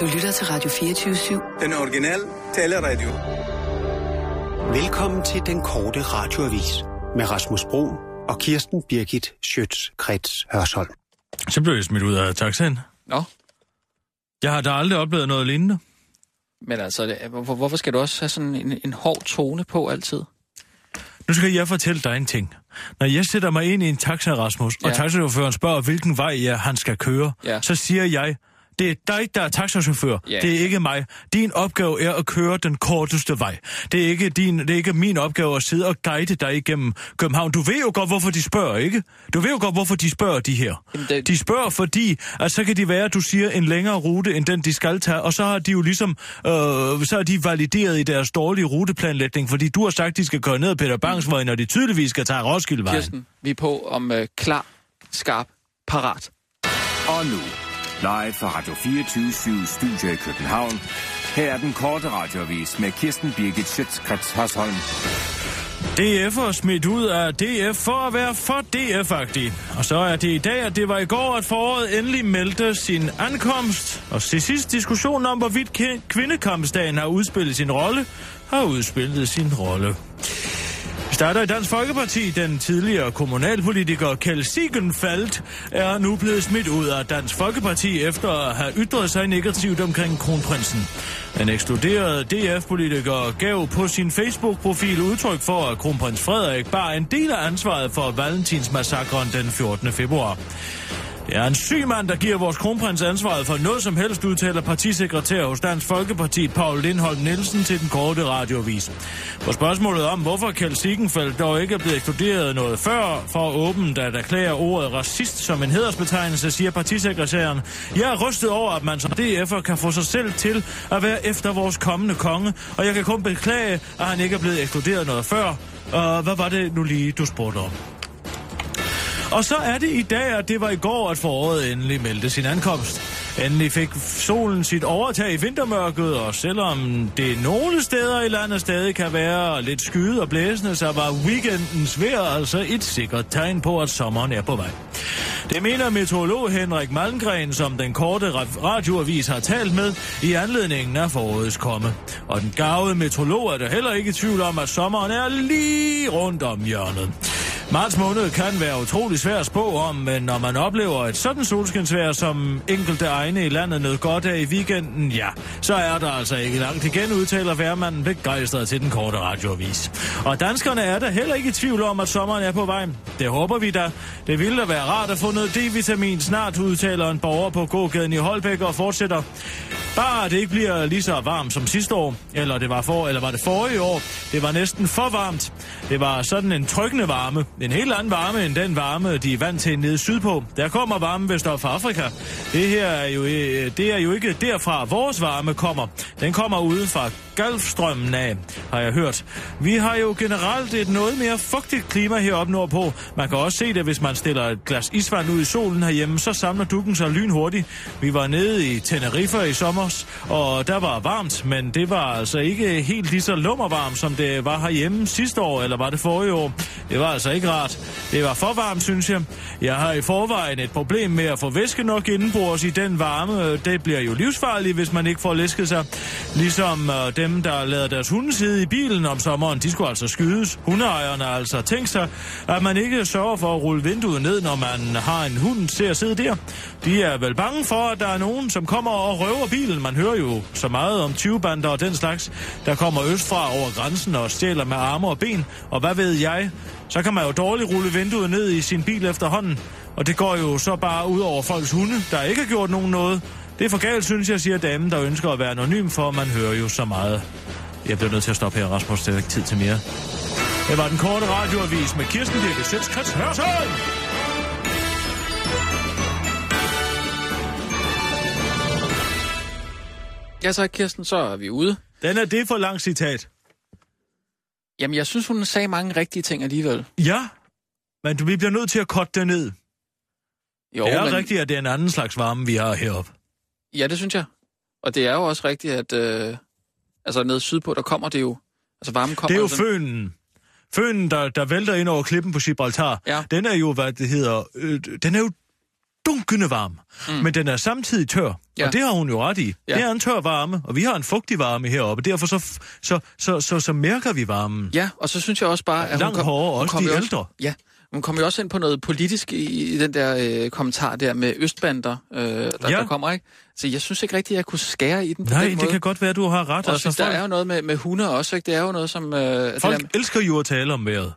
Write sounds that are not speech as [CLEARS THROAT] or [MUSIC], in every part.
Du lytter til Radio 24-7. Den originale taleradio. Velkommen til den korte radioavis med Rasmus Bro og Kirsten Birgit Schøtz-Krets Hørsholm. Så blev jeg smidt ud af taxaen. Nå, Jeg har da aldrig oplevet noget lignende. men altså, hvor, hvorfor skal du også have sådan en, en hård tone på altid? Nu skal jeg fortælle dig en ting. Når jeg sætter mig ind i en taxa, Rasmus, og Ja. taxachaufføren spørger, hvilken vej ja, han skal køre, Ja. så siger jeg, det er dig, der er taxachauffør. Ja. Det er ikke mig. Din opgave er at køre den korteste vej. Det er, ikke din, det er ikke min opgave at sidde og guide dig igennem København. Du ved jo godt, hvorfor de spørger, ikke? Du ved jo godt, hvorfor de spørger de her. Jamen, det- De spørger, fordi at så kan de være, at du siger en længere rute, end den de skal tage, og så har de jo ligesom, øh, så er de valideret i deres dårlige ruteplanlægning, fordi du har sagt, at de skal køre ned ad Peter Bangs vej, når de tydeligvis skal tage Roskildevejen. Kirsten, vi er på om øh, klar, skarp, parat. Og nu, live fra Radio 24 Studio i København. Her er den korte radiovis med Kirsten Birgit Schøtzgrads Hasholm. DF er smidt ud af DF for at være for DF-agtig. Og så er det i dag, at det var i går, at foråret endelig meldte sin ankomst. Og til sidst diskussionen om, hvorvidt kvindekampsdagen har udspillet sin rolle, har udspillet sin rolle. Vi starter i Dansk Folkeparti. Den tidligere kommunalpolitiker Kjell Siegenfeldt er nu blevet smidt ud af Dansk Folkeparti efter at have ytret sig negativt omkring kronprinsen. Den ekskluderede DF-politiker gav på sin Facebook-profil udtryk for, at kronprins Frederik bar en del af ansvaret for Valentinsmassakren den 14. februar. Det er en syg mand, der giver vores kronprins ansvaret for noget som helst, udtaler partisekretær hos Dansk Folkeparti, Paul Lindholm Nielsen, til den korte radiovis. På spørgsmålet om, hvorfor Kjeld Sigenfeldt dog ikke er blevet ekskluderet noget før, for åbent at erklære ordet racist som en hedersbetegnelse, siger partisekretæren. Jeg er rystet over, at man som DF'er kan få sig selv til at være efter vores kommende konge, og jeg kan kun beklage, at han ikke er blevet ekskluderet noget før. Og hvad var det nu lige, du spurgte om? Og så er det i dag, at det var i går, at foråret endelig meldte sin ankomst. Endelig fik solen sit overtag i vintermørket, og selvom det nogle steder i landet stadig kan være lidt skyet og blæsende, så var weekendens vejr altså et sikkert tegn på, at sommeren er på vej. Det mener meteorolog Henrik Malmgren, som den korte radioavis har talt med i anledningen af forårets komme. Og den gavede meteorolog er der heller ikke i tvivl om, at sommeren er lige rundt om hjørnet. Marts måned kan være utrolig svær at spå om, men når man oplever et sådan solskinsvejr, som enkelte egne i landet nød godt af i weekenden, ja, så er der altså ikke langt igen, udtaler værmanden begejstret til den korte radioavis. Og danskerne er der heller ikke i tvivl om, at sommeren er på vej. Det håber vi da. Det ville da være rart at få noget D-vitamin snart, udtaler en borger på gågaden i Holbæk og fortsætter. Bare det ikke bliver lige så varmt som sidste år, eller det var for, eller var det forrige år. Det var næsten for varmt. Det var sådan en trykkende varme. En helt anden varme end den varme, de er vant til nede sydpå. Der kommer varme vist op fra Afrika. Det her er jo, øh, det er jo ikke derfra, vores varme kommer. Den kommer ude fra Golfstrømmen af, har jeg hørt. Vi har jo generelt et noget mere fugtigt klima heroppe nordpå. Man kan også se det, hvis man stiller et glas isvand ud i solen herhjemme, så samler dukken sig lynhurtigt. Vi var nede i Tenerife i sommer, og der var varmt, men det var altså ikke helt lige så lummervarmt, som det var herhjemme sidste år, eller var det forrige år. Det var altså ikke rart. Det var for varmt, synes jeg. Jeg har i forvejen et problem med at få væske nok indenbords i den varme. Det bliver jo livsfarligt, hvis man ikke får læsket sig. Ligesom øh, dem, der lader deres hunde sidde i bilen om sommeren, de skulle altså skydes. Hundeejerne har altså tænkt sig, at man ikke sørger for at rulle vinduet ned, når man har en hund til at sidde der. De er vel bange for, at der er nogen, som kommer og røver bilen. Man hører jo så meget om 20 og den slags, der kommer østfra over grænsen og stjæler med arme og ben. Og hvad ved jeg? Så kan man jo dårligt rulle vinduet ned i sin bil efterhånden. Og det går jo så bare ud over folks hunde, der ikke har gjort nogen noget. Det er for galt, synes jeg, siger damen, der ønsker at være anonym, for man hører jo så meget. Jeg bliver nødt til at stoppe her, Rasmus. Det er ikke tid til mere. Det var den korte radioavis med Kirsten Birke Sjælskrets Hørsholm. Ja, så Kirsten, så er vi ude. Den er det for lang citat. Jamen, jeg synes, hun sagde mange rigtige ting alligevel. Ja, men du, vi bliver nødt til at korte det ned. Jo, det er men, rigtigt, at det er en anden slags varme, vi har heroppe. Ja, det synes jeg. Og det er jo også rigtigt, at øh, altså nede sydpå, der kommer det jo. Altså varmen kommer Det er jo sådan- fønen. Fønen, der, der vælter ind over klippen på Gibraltar. Ja. Den er jo, hvad det hedder, øh, den er jo dunkende varm, mm. men den er samtidig tør. Ja. Og det har hun jo ret i. Ja. Det er en tør varme, og vi har en fugtig varme heroppe. Derfor så, så, så, så, så mærker vi varmen. Ja, og så synes jeg også bare, at Langt hun, kom, hårdere, hun også kom de ældre. Ja, hun kommer jo også ind på noget politisk i, i den der øh, kommentar der med østbander, øh, der, Ja. der kommer, ikke? Så jeg synes ikke rigtigt, at jeg kunne skære i den på Nej, den det måde. kan godt være, du har ret. Og Altså, der folk er jo noget med, med hunde også, ikke? Det er jo noget, som... Øh, det der, folk elsker jo at tale om vejret.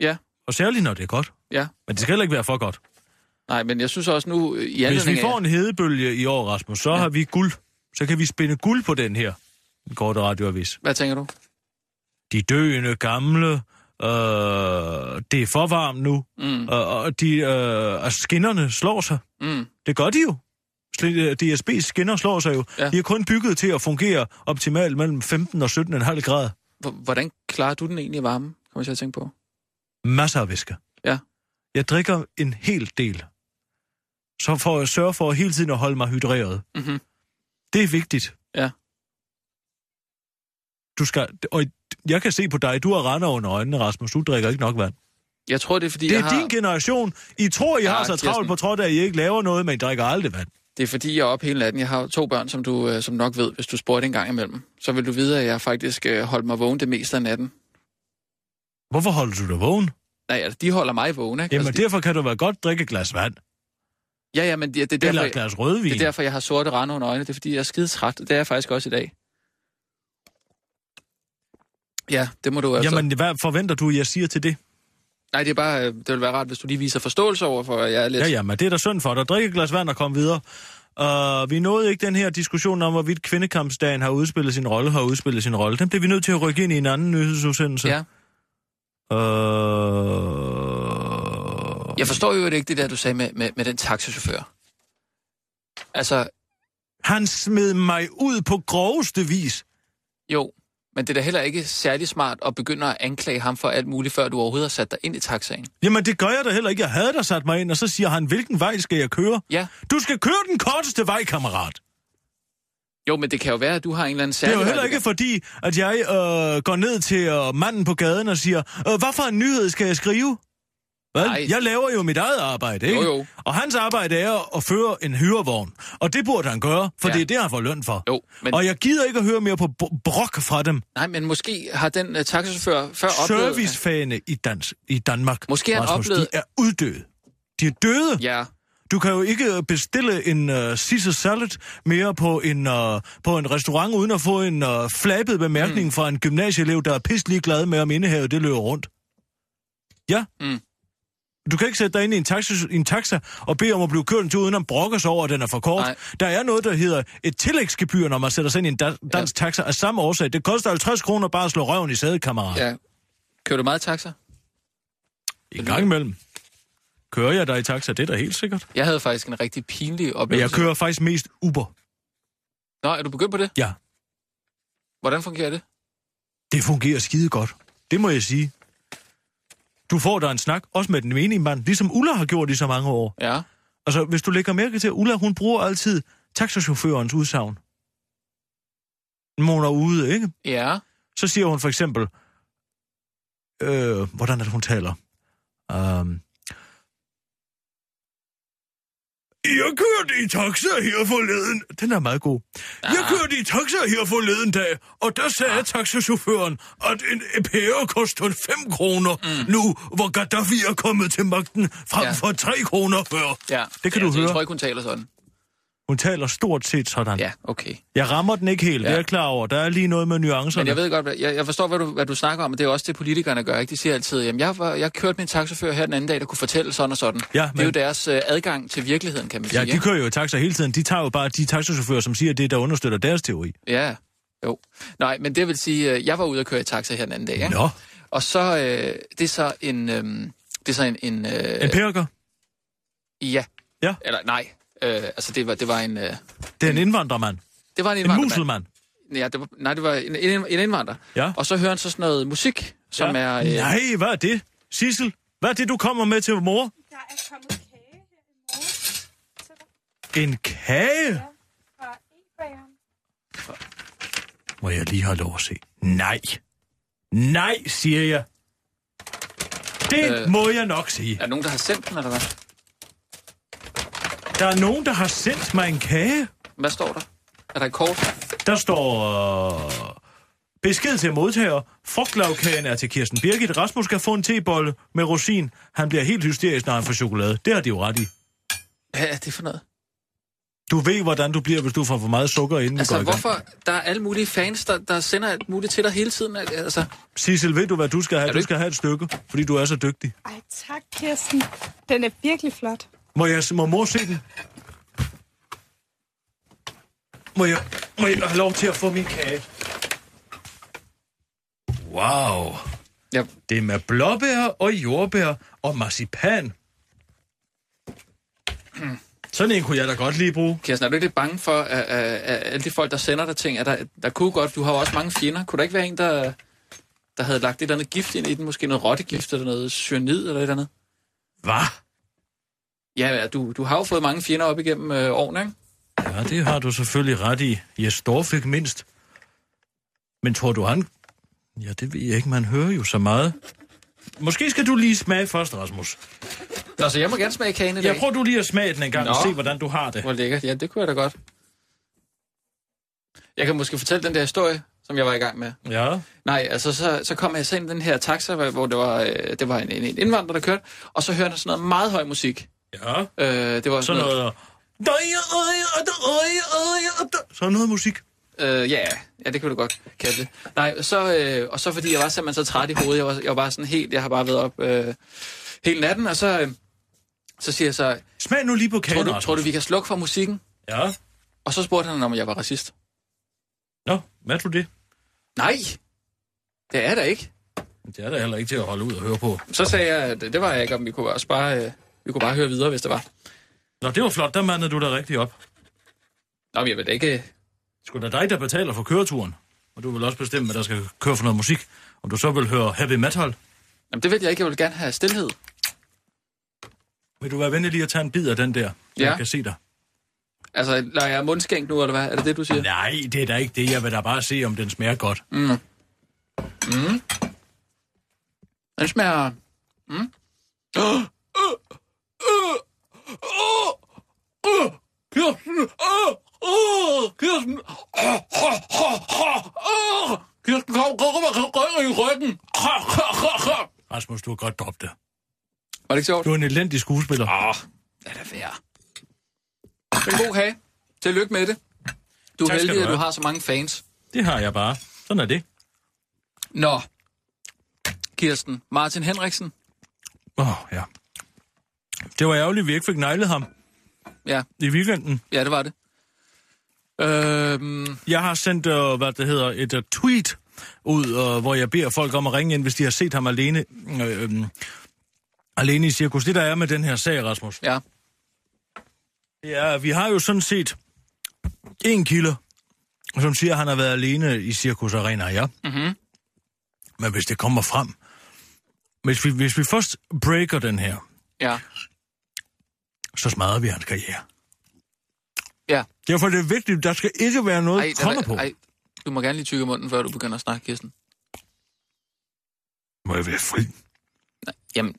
Ja. Og særligt, når det er godt. ja, Men det skal heller ikke være for godt. nej, men jeg synes også nu, i Hvis vi får en hedebølge i år, Rasmus, så ja. har vi guld. Så kan vi spænde guld på den her den korte radioavis. Hvad tænker du? De døende gamle, øh, det er for varmt nu, Mm, og, og de, øh, og skinnerne slår sig. mm, Det gør de jo. Sli- DSB's skinner slår sig jo. Ja. De er kun bygget til at fungere optimalt mellem 15 og 17,5 grader. Hvordan klarer du den egentlig varme, kommer jeg til at tænke på? Masser af væske. Ja. Jeg drikker en hel del. Så for at sørge for hele tiden at holde mig hydreret. Mm-hmm. Det er vigtigt. Ja. Du skal, og jeg kan se på dig, du har render under øjnene, Rasmus. Du drikker ikke nok vand. Jeg tror, det er fordi, Det er har... din generation. I tror, I Ja, har så travlt Kirsten. på trods af, at I ikke laver noget, men I drikker aldrig vand. Det er fordi, jeg er oppe hele natten. Jeg har to børn, som du øh, som nok ved, hvis du spurgte en gang imellem. Så vil du vide, at jeg faktisk øh, holdt mig vågen det meste af natten. Hvorfor holder du dig vågen? Nej, altså, de holder mig vågen, ikke? Jamen, altså, de... derfor kan du være godt drikke et glas vand. Ja, ja, men det, det, er Eller derfor, et glas rødvin. det er derfor, jeg har sorte rande under øjnene. Det er fordi, jeg er skide træt. Det er jeg faktisk også i dag. Ja, det må du altså... Jamen, hvad forventer du, jeg siger til det? Nej, det er bare... øh, Det vil være rart, hvis du lige viser forståelse over for, at jeg er lidt... Ja, ja, men det er da synd for dig. Drik et glas vand og kom videre. Uh, vi nåede ikke den her diskussion om, hvorvidt kvindekampsdagen har udspillet sin rolle, har udspillet sin rolle. Den bliver vi nødt til at rykke ind i en anden nyhedsudsendelse. ja. Uh, Jeg forstår jo ikke det der, du sagde med, med, med den taxichauffør. Altså, Han smed mig ud på groveste vis. jo, men det er da heller ikke særlig smart at begynde at anklage ham for alt muligt, før du overhovedet har sat dig ind i taxaen. Jamen, det gør jeg da heller ikke. Jeg havde da sat mig ind, og så siger han, hvilken vej skal jeg køre? Ja, Du skal køre den korteste vej, kammerat. jo, men det kan jo være, at du har en eller anden Det særlig... er jo heller ikke fordi, at jeg øh, går ned til øh, manden på gaden og siger, øh, hvad for en nyhed skal jeg skrive? Hvad? Nej. Jeg laver jo mit eget arbejde, ikke? Jo, jo. Og hans arbejde er at føre en hyrevogn. Og det burde han gøre, for Ja. det er det, han får løn for. Jo, men- Og jeg gider ikke at høre mere på brok fra dem. Nej, men måske har den uh, taxichauffør før oplevet... Servicefagene i, dans, i Danmark, Måske han Rasmus, oplevet- de er uddøde. De er døde. Ja, Du kan jo ikke bestille en uh, Caesar salad mere på en, uh, på en restaurant, uden at få en uh, flabet bemærkning mm. fra en gymnasieelev, der er pisselig glad med, om indehavet det løber rundt. Ja. Mm. Du kan ikke sætte dig ind i en taxa, en taxa og bede om at blive kørt tur, uden at brokke sig over, at den er for kort. Nej. Der er noget, der hedder et tillægsgebyr, når man sætter sig ind i en da- dansk ja. taxa af samme årsag. Det koster 50 kroner bare at slå røven i sædet, kammerat. Ja. Kører du meget taxa? En gang imellem. Kører jeg der i taxa? Det er da helt sikkert. Jeg havde faktisk en rigtig pinlig Men oplevelse. jeg kører faktisk mest Uber. Nå, er du begyndt på det? Ja. Hvordan fungerer det? Det fungerer skide godt. Det må jeg sige. Du får der en snak, også med den menige mand, ligesom Ulla har gjort i så mange år. Ja. Altså, hvis du lægger mærke til, at Ulla, hun bruger altid taxachaufførens udsagn. Når hun er ude, ikke? Ja. Så siger hun for eksempel, øh, hvordan er det, hun taler? Um, jeg kørte i taxa her forleden. Den er meget god. Jeg Ah. kørte i taxa her forleden dag, og der sagde ah. taxachaufføren, at en pære koster 5 kroner mm. nu, hvor Gaddafi er kommet til magten, frem Ja. for 3 kroner før. Ja. Det kan ja, du Jeg høre. tror ikke, hun taler sådan. Hun taler stort set sådan. Ja, okay. Jeg rammer den ikke helt, ja. det er Ja. jeg klar over. Der er lige noget med nuancerne. Men jeg ved godt, jeg, jeg forstår, hvad du, hvad du snakker om, og det er også det, politikerne gør. Ikke? De siger altid, jamen jeg, var, jeg kørte min taxachauffør her den anden dag, der kunne fortælle sådan og sådan. Ja, Det er men- jo deres øh, adgang til virkeligheden, kan man Ja, sige. de kører jo taxa hele tiden. De tager jo bare de taxachauffører, som siger det, der understøtter deres teori. Ja, jo. Nej, men det vil sige, øh, jeg var ude at køre i taxa her den anden dag. Ikke? Nå, Og så, øh, det er så en... Øh, det er så en... en øh, en perker. Ja. Ja. Eller nej. Øh, altså, det var, det var en... Øh, Det er en indvandrermand. det var en En indvandrermand. muselmand. Ja, det var, nej, det var en, en, en indvandrer. Ja. Og så hører han så sådan noget musik, som ja. er... Øh, Nej, hvad er det? Sissel, hvad er det, du kommer med til mor? Der er kommet kage her i morgen En kage? fra e-bageren. Må jeg lige have lov at se? Nej. Nej, siger jeg. Det Øh. må jeg nok sige. Er der nogen, der har sendt den, eller hvad? Der er nogen, der har sendt mig en kage. Hvad står der? Er der et kort? Der står... Øh, besked til modtager. Frugtlavkagen er til Kirsten Birgit. Rasmus skal få en tebolle med rosin. Han bliver helt hysterisk, når han får chokolade. Det har de jo ret i. Hvad er det for noget? Du ved, hvordan du bliver, hvis du får for meget sukker, inden Altså, vi går hvorfor? Der er alle mulige fans, der, der sender alt muligt til dig hele tiden. Altså, Sissel, ved du, hvad du skal have? Er Du du skal have et stykke, fordi du er så dygtig. Ej, tak, Kirsten. Den er virkelig flot. Må, jeg, må mor se den? Må jeg, må jeg have lov til at få min kage? Wow. ja, Det er med blåbær og jordbær og marcipan. Sådan en kunne jeg da godt lige bruge. Kirsten, er du ikke lidt bange for, at, at, at alle de folk, der sender dig ting, at der, der kunne godt, du har jo også mange fjender. Kunne der ikke være en, der, der havde lagt et eller andet gift ind i den? Måske noget rottegift eller noget cyanid eller et eller andet? Hvad? Ja, du, du har jo fået mange fjender op igennem øh, årene, ikke? Ja, det har du selvfølgelig ret i. Jes Dorf ikke mindst. Men tror du han... Ja, det ved jeg ikke. Man hører jo så meget. Måske skal du lige smage først, Rasmus. Nå, så jeg må gerne smage kagen i dag. Jeg prøver du lige at smage den en gang Nå. og se, hvordan du har det. Hvor lækkert. Ja, det kunne jeg da godt. Jeg kan måske fortælle den der historie, som jeg var i gang med. Ja. Nej, altså så, så kom jeg i den her taxa, hvor det var, øh, det var en, en indvandrer, der kørte, og så hørte jeg sådan noget meget høj musik. Ja. Øh, det var Sådan noget... Sådan noget musik. Øh, ja, ja, det kunne du godt kalde det. Nej, så, øh, og så fordi jeg var simpelthen så træt i hovedet, jeg var, jeg var bare sådan helt, jeg har bare været op øh, hele natten, og så, øh, så siger jeg så, Smag nu lige på kagen, tror du, tror du, vi kan slukke for musikken? Ja. Og så spurgte han, om jeg var racist. Nå, hvad tror du det? Nej, det er der ikke. Det er da heller ikke til at holde ud og høre på. Så sagde jeg, at det var jeg ikke, om vi kunne også bare, øh, vi kunne bare høre videre, hvis det var. Nå, det var flot. Der mandede du da rigtig op. Nå, men jeg ved da ikke... Sgu da dig, der betaler for køreturen. Og du vil også bestemme, hvad der skal køre for noget musik. Om du så vil høre heavy metal, Jamen, det vil jeg ikke. Jeg vil gerne have stillhed. vil du være venlig lige at tage en bid af den der, så Ja. jeg kan se dig. Altså, lader jeg mundskænk nu, eller hvad? Er det det, du siger? Nej, det er da ikke det. Jeg vil da bare se, om den smager godt. Den smager... Mm. Uh, uh, uh, uh, uh, Kirsten! Kirsten! Kirsten, kom, kom, kom, kom, kom i ryggen! Rasmus, du har godt droppet det. Var det ikke sjovt? Du er en elendig skuespiller. Åh, oh, lad det være. En god kage. Tillykke med det. Du er Tak heldig, du at du har så mange fans. Det har jeg bare. Sådan er det. Nå. Kirsten. Martin Henriksen. Åh, oh, ja. Det var ærgerligt, at vi ikke fik neglet ham Ja, i weekenden. ja, det var det. Øhm, Jeg har sendt, uh, hvad det hedder, et uh, tweet ud, uh, hvor jeg beder folk om at ringe ind, hvis de har set ham alene, øh, øh, alene i cirkus. Det, der er med den her sag, Rasmus, ja. at vi har jo sådan set en kilde, som siger, at han har været alene i Cirkus Arena, ja. Mhm. Men hvis det kommer frem, hvis vi, hvis vi først breaker den her, Ja. Så smadrer vi hans karriere. Ja. Derfor er det vigtigt, der skal ikke være noget Ej, kommer på. ej, du må gerne lige tykke munden, før du begynder at snakke, Kirsten. Må jeg være fri? Jamen,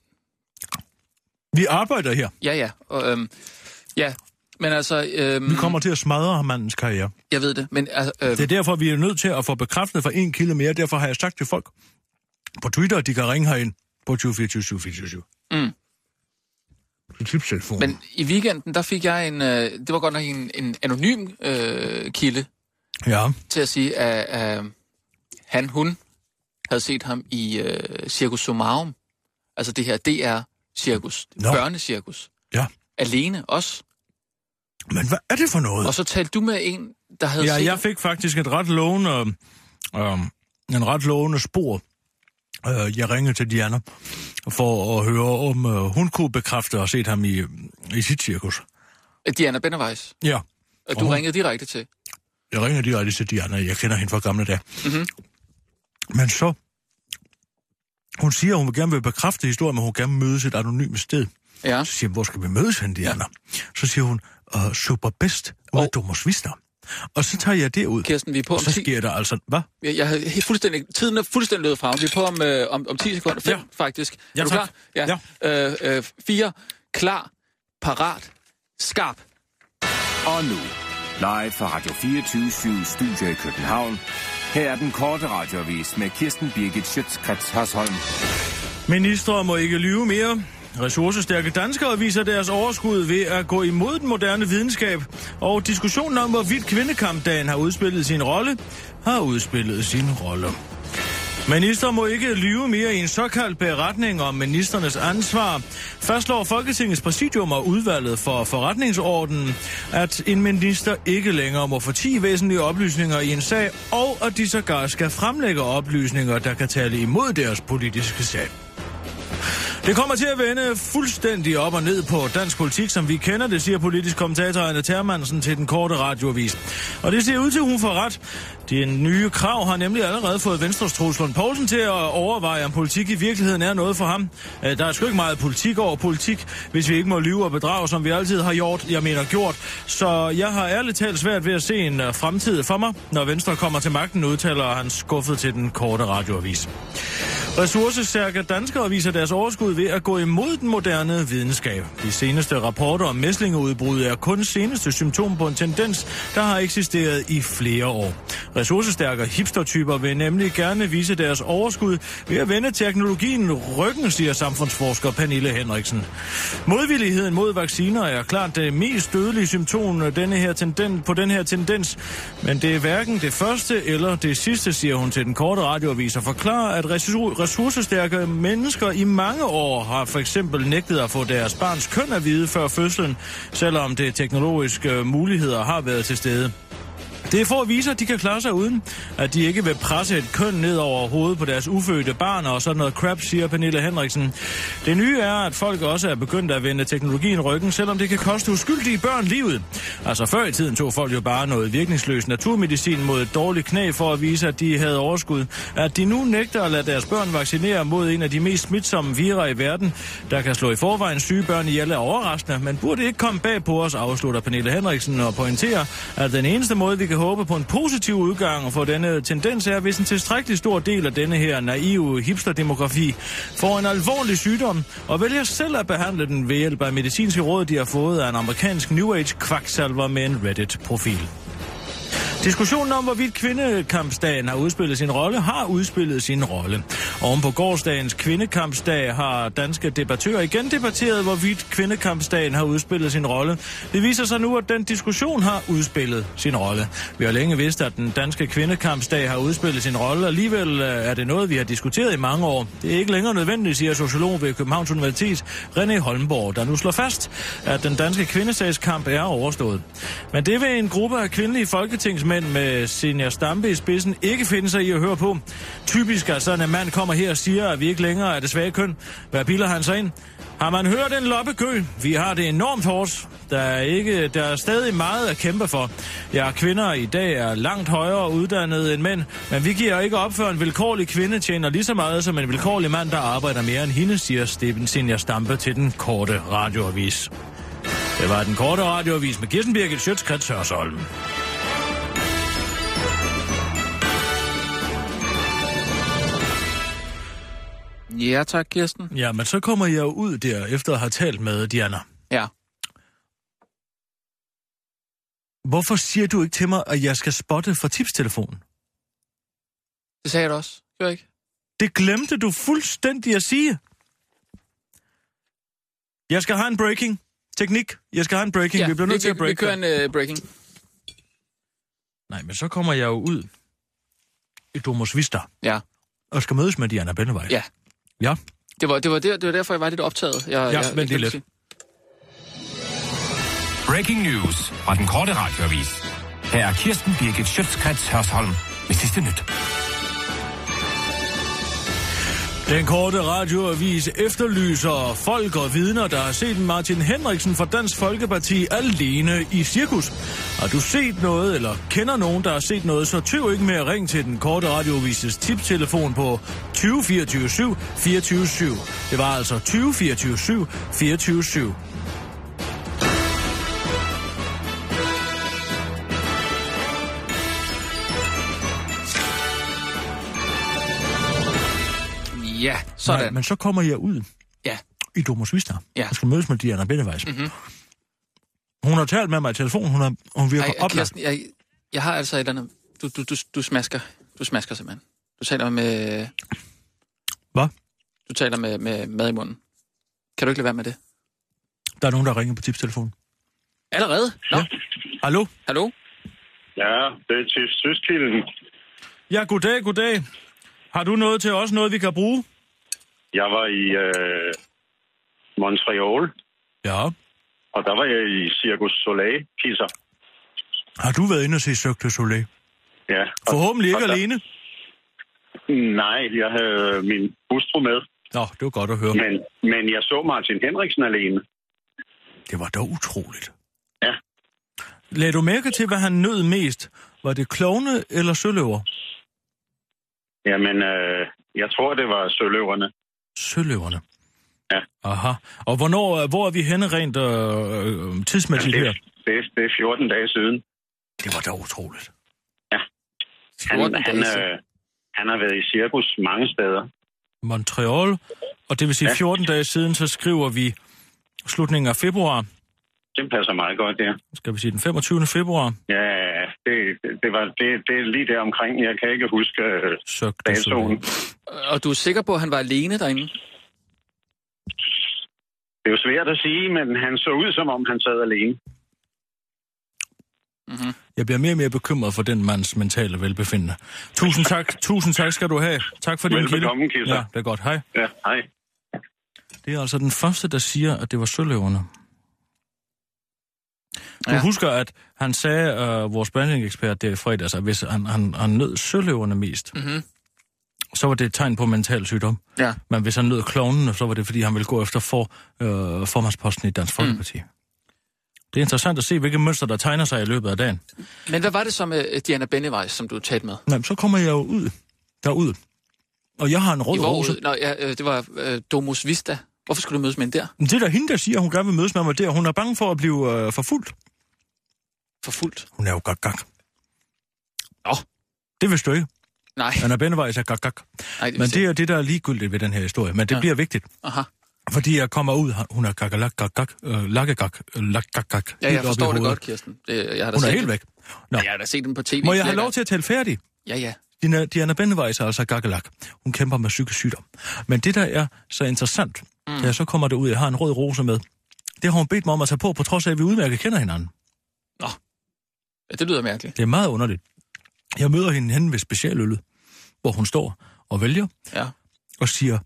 Vi arbejder her. ja, ja. Og, øhm, ja, men altså... Øhm, Vi kommer til at smadre mandens karriere. Jeg ved det, men altså... Øh, Det er derfor, vi er nødt til at få bekræftet fra en kilde mere. Derfor har jeg sagt til folk på Twitter, at de kan ringe herind på 24 24 Mm. Til tipstelefon. men i weekenden, der fik jeg en... Øh, det var godt nok en, en anonym øh, kilde Ja, til at sige, at øh, han, hun havde set ham i øh, Circus Somarum. Altså det her DR-cirkus. Nå. Børnecirkus. ja. Alene også. Men hvad er det for noget? Og så talte du med en, der havde Ja, set jeg fik faktisk et ret lovende, øh, en ret lovende spor. Øh, jeg ringede til Diana for at høre, om øh, hun kunne bekræfte at have set ham i, i sit cirkus. Diana Benneweis. Ja, Og du Åh. ringede direkte til. jeg ringer direkte til Diana. Jeg kender hende fra gamle dage. Mhm. Men så... Hun siger, at hun vil gerne vil bekræfte historien, men hun gerne mødes et anonymt sted. Ja. Så siger jeg, hvor skal vi mødes hen, Diana? Så siger hun, super bedst, ud af Og- Domus Vista. Og så tager jeg det ud. Kirsten, vi er på Og om så 10... sker der altså... Hvad? Jeg, jeg har fuldstændig... Tiden er fuldstændig løbet fra. Vi er på om, øh, om, om 10 sekunder. 5, Ja. faktisk. Ja, er du tak. klar? Ja. Øh, øh, 4. Klar. Parat. Skarp. Og nu, live fra Radio 24 Studio i København. Her er den korte radiovis med Kirsten Birgit Schøtzgrads Hasholm. Ministre må ikke lyve mere. Ressourcestærke danskere viser deres overskud ved at gå imod den moderne videnskab, og diskussionen om, hvorvidt kvindekampdagen har udspillet sin rolle, har udspillet sin rolle. Minister må ikke lyve mere i en såkaldt beretning om ministernes ansvar. Fastslår Folketingets præsidium og udvalget for forretningsordenen, at en minister ikke længere må få 10 væsentlige oplysninger i en sag, og at de sågar skal fremlægge oplysninger, der kan tale imod deres politiske sag. Det kommer til at vende fuldstændig op og ned på dansk politik, som vi kender det, siger politisk kommentator Anna Termansen til den korte radioavis. Og det ser ud til, at hun får ret. De nye krav har nemlig allerede fået Venstres Troels Lund Poulsen til at overveje, om politik i virkeligheden er noget for ham. Øh, der er sgu ikke meget politik over politik, hvis vi ikke må lyve og bedrage, som vi altid har gjort, jeg mener gjort. Så jeg har ærligt talt svært ved at se en øh, fremtid for mig, når Venstre kommer til magten, udtaler han skuffet til den korte radioavis. Ressourcestærke danskere viser deres overskud ved at gå imod den moderne videnskab. De seneste rapporter om mæslingeudbrud er kun seneste symptom på en tendens, der har eksisteret i flere år. Ressourcestærke hipstertyper vil nemlig gerne vise deres overskud ved at vende teknologien ryggen, siger samfundsforsker Pernille Henriksen. Modvilligheden mod vacciner er klart det mest dødelige symptom denne her tendens, på den her tendens, men det er hverken det første eller det sidste, siger hun til den korte radioavis og forklarer, at ressourcestærke mennesker i mange år har for eksempel nægtet at få deres barns køn at vide før fødslen, selvom det teknologiske muligheder har været til stede. Det er for at vise, at de kan klare sig uden, at de ikke vil presse et køn ned over hovedet på deres ufødte barn og sådan noget crap, siger Pernille Henriksen. Det nye er, at folk også er begyndt at vende teknologien ryggen, selvom det kan koste uskyldige børn livet. Altså før i tiden tog folk jo bare noget virkningsløs naturmedicin mod et dårligt knæ for at vise, at de havde overskud. At de nu nægter at lade deres børn vaccinere mod en af de mest smitsomme virer i verden, der kan slå i forvejen syge børn ihjel er overraskende, men burde ikke komme bag på os, afslutter Pernille Henriksen og pointerer, at den eneste måde, vi kan håbe på en positiv udgang for denne tendens er, hvis en tilstrækkelig stor del af denne her naive hipsterdemografi får en alvorlig sygdom og vælger selv at behandle den ved hjælp af medicinske råd, de har fået af en amerikansk New Age kvaksalver med en Reddit-profil. Diskussionen om, hvorvidt kvindekampsdagen har udspillet sin rolle, har udspillet sin rolle. Oven på gårdsdagens kvindekampsdag har danske debattører igen debatteret, hvorvidt kvindekampsdagen har udspillet sin rolle. Det viser sig nu, at den diskussion har udspillet sin rolle. Vi har længe vidst, at den danske kvindekampsdag har udspillet sin rolle. Alligevel øh, er det noget, vi har diskuteret i mange år. Det er ikke længere nødvendigt, siger sociolog ved Københavns Universitet, René Holmborg, der nu slår fast, at den danske kvindesagskamp er overstået. Men det vil en gruppe af kvindelige folketingsmænd med Senior Stampe i spidsen ikke finde sig i at høre på. Typisk, er sådan en mand kommer her og siger, at vi ikke længere er det svage køn. Hvad biler han sig ind? Har man hørt en loppegø? Vi har det enormt hårdt. Der er, ikke, der er stadig meget at kæmpe for. Ja, kvinder i dag er langt højere uddannede end mænd, men vi giver ikke op for en vilkårlig kvinde tjener lige så meget som en vilkårlig mand, der arbejder mere end hende, siger Steven Senior Stampe til den korte radioavis. Det var den korte radioavis med Kirsten Birgit Sjøtskrets Hørsholm. Ja, tak, Kirsten. Ja, men så kommer jeg jo ud der, efter at have talt med Diana. Ja. Hvorfor siger du ikke til mig, at jeg skal spotte for tipstelefonen? Det sagde jeg da også. Gør jeg ikke? Det glemte du fuldstændig at sige. Jeg skal have en breaking. Teknik. Jeg skal have en breaking. Ja, vi bliver nødt vi, til at break. vi kører en uh, breaking. Nej, men så kommer jeg jo ud i Domus Vista Ja. og skal mødes med Diana Bennevej. Ja. Ja. Det var, det, var der, det var derfor, jeg var lidt optaget. Jeg, Ja, jeg, vent lige jeg, lidt. Breaking news fra den korte radioavis. Her er Kirsten Birgit Schøtzgrads Hørsholm med sidste nyt. Den korte radioavis efterlyser folk og vidner, der har set Martin Henriksen fra Dansk Folkeparti alene i cirkus. Har du set noget, eller kender nogen, der har set noget, så tøv ikke med at ringe til den korte radioavises tiptelefon på 20 24 7 24 7. Det var altså 20 24 7 24 7. Ja, sådan. Nej, men så kommer jeg ud Ja. i Domus Vista. Ja. Jeg skal mødes med Diana Bennevejs. Mhm. Hun har talt med mig i telefon, hun, er, hun virker Ej, oplagt. Kirsten, jeg, jeg har altså et eller andet... Du, du, du, du smasker. Du smasker simpelthen. Du taler med... Hvad? Du taler med, med mad i munden. Kan du ikke lade være med det? Der er nogen, der ringer på tipstelefonen. Allerede? Nå, Ja. Hallo? hallo? Ja, det er til Søskilden. Ja, goddag, goddag. Har du noget til os, noget vi kan bruge? Jeg var i øh, Montreal, Ja. og der var jeg i Circus Soleil, Kisser. Har du været inde og se Cirque du Soleil? Ja. Og, Forhåbentlig ikke der- alene. Nej, jeg havde min hustru med, Nå, det var godt at høre. men, men jeg så Martin Henriksen alene. Det var dog utroligt. Ja. Lad du mærke til, hvad han nød mest? Var det klovne eller søløver? Jamen, øh, jeg tror, det var Søløverne. Søløverne. Ja. Aha. Og hvornår, hvor er vi henne rent øh, øh, tidsmæssigt det, her? det, det er 14 dage siden. Det var dog utroligt. Han, 14 han, siden. øh, han har været i cirkus mange steder. Montreal, og det vil sige Ja. 14 dage siden, så skriver vi slutningen af februar. Det passer meget godt, der. Skal vi sige den 25. februar? Ja, det, det, var, det, det er lige der omkring. Jeg kan ikke huske øh, datoen. Og du er sikker på, at han var alene derinde? Det er jo svært at sige, men han så ud, som om han sad alene. Jeg bliver mere og mere bekymret for den mands mentale velbefindende. Tusind tak, [LAUGHS] tusind tak skal du have. Tak for din kilde. Velbekomme, Kisser. Ja, det er godt. Hej. Ja, hej. Det er altså den første, der siger, at det var søløverne. Du Ja. husker, at han sagde, uh, vores branding-ekspert der i fredags, at hvis han, han, han nød søløverne mest, Mhm. så var det et tegn på mental sygdom. Ja. Men hvis han nød klovnene, så var det, fordi han ville gå efter for, øh, formandsposten i Dansk Folkeparti. Mm. Det er interessant at se, hvilke mønster, der tegner sig i løbet af dagen. Men hvad var det så med Diana Bennevejs, som du talte med? Nej, men så kommer jeg jo ud derud. Og jeg har en rød I rose. ude? Nå, ja, øh, det var øh, Domus Vista. Hvorfor skulle du mødes med hende der? Det er da hende, der siger, at hun gerne vil mødes med mig der. Hun er bange for at blive øh, forfulgt. For fuldt? Hun er jo gak-gak. Nå. Det vidste du ikke. Nej, Anna Bennevejs er gak-gak. nej det Men det er det, der er ligegyldigt ved den her historie. Men det Ja. bliver vigtigt. Aha. Fordi jeg kommer ud, hun er gak gak gak øh, lakkegak, lakkegak. Ja, jeg forstår det godt, Kirsten. Det, jeg har da Hun er helt den. væk. Nå. Ja, jeg har da set den på tv. Må jeg have lov til at tale færdig? Ja, ja. Diana, Diana Bennevejs er altså gakkelak. Hun kæmper med psykisk sygdom. Men det, der er så interessant, mm. jeg så kommer derud, jeg har en rød rose med, det har hun bedt mig om at tage på, på trods af, at vi udmærket kender hinanden. ja. Det lyder mærkeligt. Det er meget underligt. Jeg møder hende henne ved specialøllet, hvor hun står og vælger Ja. og siger,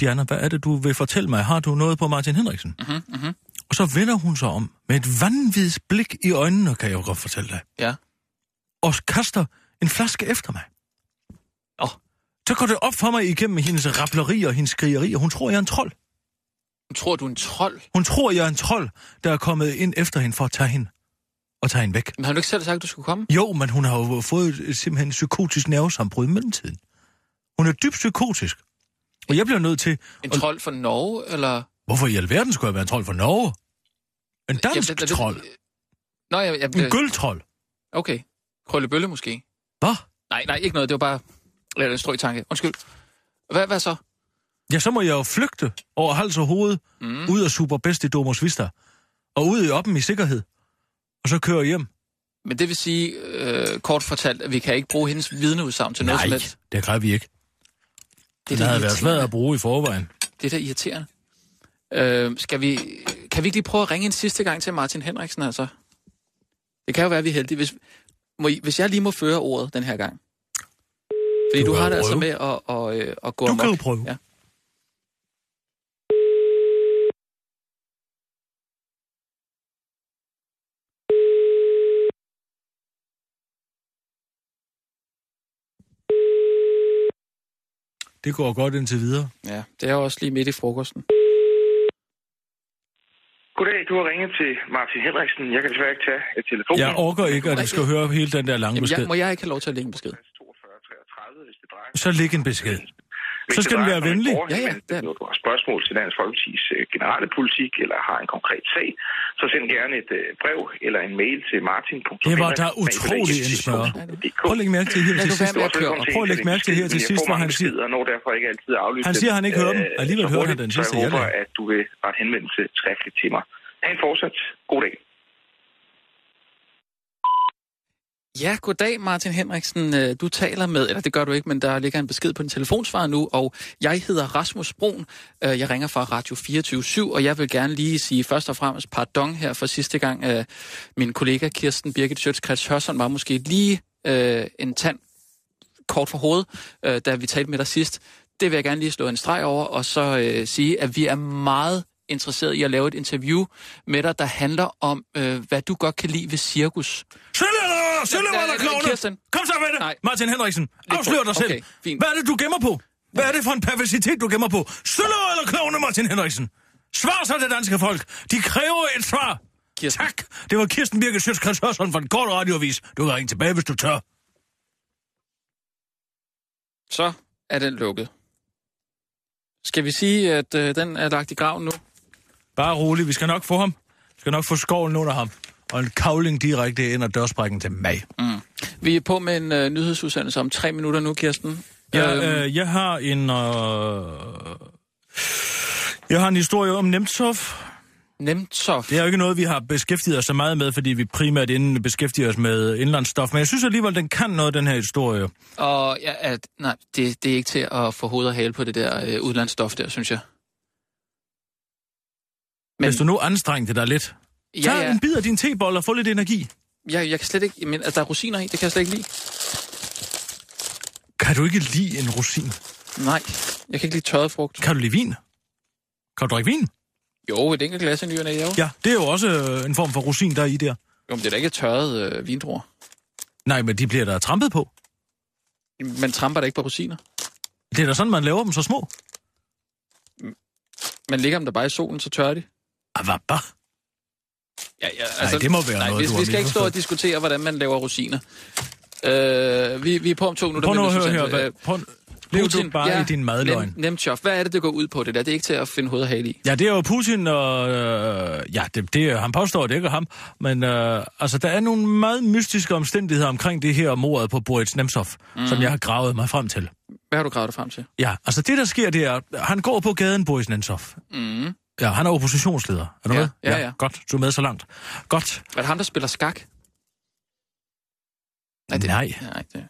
Diana, hvad er det, du vil fortælle mig? Har du noget på Martin Henriksen? Mhm, mhm. Og så vender hun sig om med et vanvittigt blik i øjnene, kan jeg jo godt fortælle dig, Ja. og kaster en flaske efter mig. Åh. Så går det op for mig igennem hendes rappleri og hendes skrigeri, og hun tror, jeg er en trold. Du tror, du er en trold? Hun tror, jeg er en trold, der er kommet ind efter hende for at tage hende og tage hende væk. Men har du ikke selv sagt, at du skulle komme? Jo, men hun har jo fået et- simpelthen psykotisk nervesambrud i mellemtiden. Hun er dybt psykotisk. Og jeg bliver nødt til... En Og- trold fra Norge, eller... Hvorfor i alverden skulle jeg være en trold for Norge? En dansk Jamen, det- det- trold. Nå, jeg... jeg En gøldtrold. Okay. Krøllebølle måske? Hvad? Nej, nej, ikke noget. Det var bare... Eller en strøg tanke. Undskyld. Hvad, hvad så? Ja, så må jeg jo flygte over hals og hoved, mm. ud af Superbest i Domus Vista, og ud i oppen i sikkerhed, og så køre hjem. Men det vil sige, øh, kort fortalt, at vi kan ikke bruge hendes vidneudsagn til noget som Nej, helst. det kan vi ikke. Det Det havde været svært at bruge i forvejen. Det er da irriterende. Øh, skal vi, kan vi ikke lige prøve at ringe en sidste gang til Martin Henriksen, altså? Det kan jo være, at vi er heldige. Hvis, må I, hvis jeg lige må føre ordet den her gang. Fordi Du du, har det altså med at, at, at, at gå Du amok. kan jo prøve. Ja. Det går godt indtil videre. ja, det er også lige midt i frokosten. Goddag, du har ringet til Martin Henriksen. Jeg kan desværre ikke tage et telefon. Jeg orker ikke, at du skal høre hele den der lange Jamen, besked. jeg, må jeg ikke have lov til at lægge en besked? 42 33, hvis det drejer Så læg en besked. Hvis Så skal den være en venlig. Ja, ja, Når du har spørgsmål til Dansk Folkeparti's øh, generelle politik, eller har en konkret sag, så send gerne et øh, brev eller en mail til martin. Det var da utrolig indsmør. Prøv at lægge mærke til her til sidst. Prøv at lægge mærke til her til sidst, hvor han siger... Og når derfor ikke altid aflyst Han siger, han ikke hører dem. øh, Alligevel så hørte han den så sidste, jeg jeg håber, at du vil rette henvendelse skriftligt til mig. Ha' en fortsat god dag. Ja, goddag Martin Henriksen. Øh, du taler med, eller det gør du ikke, men der ligger en besked på din telefonsvar nu, og jeg hedder Rasmus Brun. Øh, jeg ringer fra Radio 24 og jeg vil gerne lige sige først og fremmest pardon her for sidste gang. Øh, min kollega Kirsten Birgit Sjøtskrets Hørsson var måske lige en tand kort for hovedet, da vi talte med dig sidst. Det vil jeg gerne lige slå en streg over, og så sige, at vi er meget interesseret i at lave et interview med dig, der handler om, hvad du godt kan lide ved cirkus. Triller! Ja, eller ja, klovne? Kom så med det. Martin Henriksen. Afslør dig selv. Hvad er det, du gemmer på? Hvad er det for en perversitet, du gemmer på? Sølv eller klovne, Martin Henriksen? Svar så det danske folk. De kræver et svar. Kirsten. Tak. Det var Kirsten Birgit Sjøtskrets Hørsson fra den korte radioavis. Du kan ringe tilbage, hvis du tør. Så er den lukket. Skal vi sige, at øh, den er lagt i graven nu? Bare rolig, vi skal nok få ham. Vi skal nok få skovlen under ham. Og en kavling direkte ind ad dørsprækken til mig. Vi er på med en øh, nyhedsudsendelse om tre minutter nu, Kirsten. Jeg, Øhm, øh, jeg har en... Øh... Jeg har en historie om Nemtsov. Nemtsov. Det er jo ikke noget, vi har beskæftiget os så meget med, fordi vi primært inden beskæftiger os med indlandsstof. Men jeg synes alligevel, den kan noget, den her historie. Og ja, at, nej, det, det er ikke til at få hoved og hale på det der øh, udlandsstof der, synes jeg. Men... Hvis du nu anstrengte dig lidt, ja, tag ja, en bid af din tebold og få lidt energi. jeg, jeg kan slet ikke... Men, at der er rosiner i, det kan jeg slet ikke lide. Kan du ikke lide en rosin? Nej, jeg kan ikke lide tørret frugt. Kan du lide vin? Kan du drikke vin? Jo, et enkelt glas i nyerne, jo. Ja, det er jo også øh, en form for rosin, der er i der. Jo, men det er da ikke tørret øh, vindruer. Nej, men de bliver der trampet på. Man tramper da ikke på rosiner. Det er da sådan, man laver dem så små. Man ligger dem der bare i solen, så tørrer de. Ah, hvad bare? Ja, ja, altså, det må være nej, noget, vi, du vi skal ikke stå og diskutere, hvordan man laver rosiner. Øh, vi, vi er på om to minutter. Prøv nu at høre her. Hvad, Øh, prøv, lev du bare ja, i din madløgn. Nem, Nemtsov, hvad er det, det går ud på det der? Det er ikke til at finde hoved og hale i. Ja, det er jo Putin, og øh, ja, det, det, han påstår, det ikke er ham, men øh, altså, der er nogle meget mystiske omstændigheder omkring det her mordet på Boris Nemtsov, mm. som jeg har gravet mig frem til. Hvad har du gravet dig frem til? Ja, altså det, der sker, det er, han går på gaden, Boris Nemtsov. Mm. Ja, han er oppositionsleder. Er du Ja, med? ja, ja. Godt, du er med så langt. Godt. Er det ham, der spiller skak? Nej. det, Nej. nej det.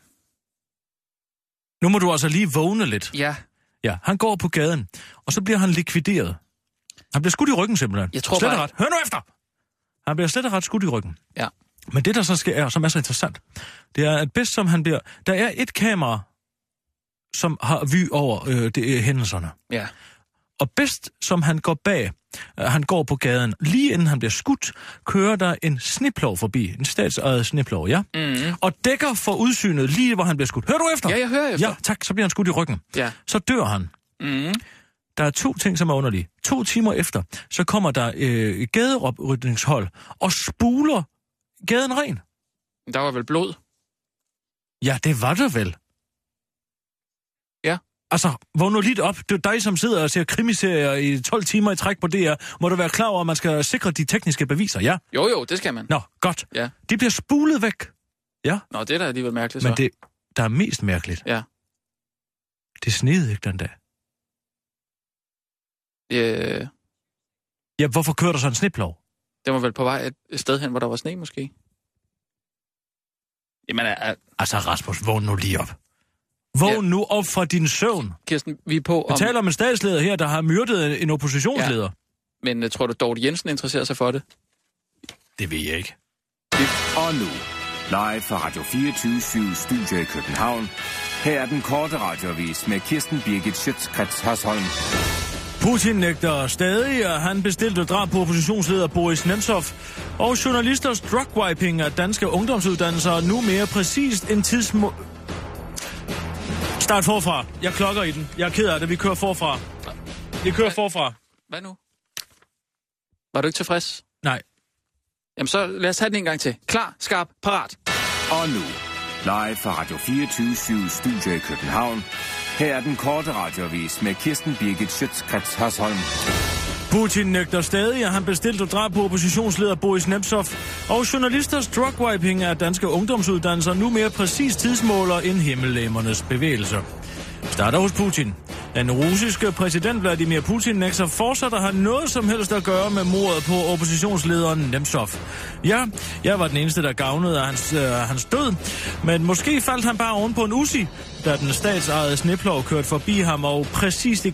Nu må du altså lige vågne lidt. Ja, Ja, han går på gaden, og så bliver han likvideret. Han bliver skudt i ryggen simpelthen. Jeg tror slet bare- ret. Hør nu efter! Han bliver slet ret skudt i ryggen. ja. Men det, der så sker, er, som er så interessant, det er, at bedst som han bliver... Der er et kamera, som har vy over øh, det, øh, hændelserne. Ja. Og bedst som han går bag, øh, han går på gaden, lige inden han bliver skudt, kører der en sniplov forbi. En statsejet sniplov, ja? Mm. Og dækker for udsynet lige, hvor han bliver skudt. Hører du efter? Ja, jeg hører efter. Ja, tak. Så bliver han skudt i ryggen. Ja. Så dør han. Mm. Der er to ting, som er underlige. To timer efter, så kommer der øh, gadeoprydningshold og spuler gaden ren. Der var vel blod? Ja, det var der vel. Altså, vågn nu lidt op. Det er dig, som sidder og ser krimiserier i 12 timer i træk på DR. Må du være klar over, at man skal sikre de tekniske beviser, ja? Jo, jo, det skal man. Nå, godt. Ja. De bliver spulet væk. Ja, Nå, det er da alligevel mærkeligt så. men det, der er mest mærkeligt, Ja. det snede ikke den dag. Øh, Ja, hvorfor kører der så en sniplov? det var vel på vej et- et sted hen, hvor der var sne, måske? Jamen, er, Altså, Rasmus, vågn nu lige op. Vågn Ja. nu op fra din søvn. Kirsten, vi er på Vi om... taler om en statsleder her, der har myrdet en oppositionsleder. Ja. Men uh, tror du, Dorte Jensen interesserer sig for det? Det ved jeg ikke. Og nu, live fra Radio 24 Studio i København. Her er den korte radiovis med Kirsten Birgit Schøtzgrads Hasholm. Putin nægter stadig, at han bestilte drab på oppositionsleder Boris Nemtsov. Og journalisters drugwiping af danske ungdomsuddannelser nu mere præcist en tidsmo... Start forfra. Jeg klokker i den. Jeg er ked af det. Vi kører forfra. Vi kører forfra. Hvad nu? Var du ikke tilfreds? Nej. Jamen så lad os have den en gang til. Klar, skarp, parat. Og nu, live fra Radio 24 Studio i København. Her er den korte radiovis med Kirsten Birgit Schøtzgrads Hasholm. Putin nægter stadig, at han bestilte drab på oppositionsleder Boris Nemtsov. Og journalisters drugwiping af danske ungdomsuddannelser nu mere præcis tidsmåler end himmellæmernes bevægelser. Starter hos Putin. Den russiske præsident Vladimir Putin nægter fortsat at have noget som helst at gøre med mordet på oppositionslederen Nemtsov. Ja, jeg var den eneste, der gavnede af hans, øh, hans død, men måske faldt han bare oven på en usi, da den statsejede sneplov kørte forbi ham og præcis i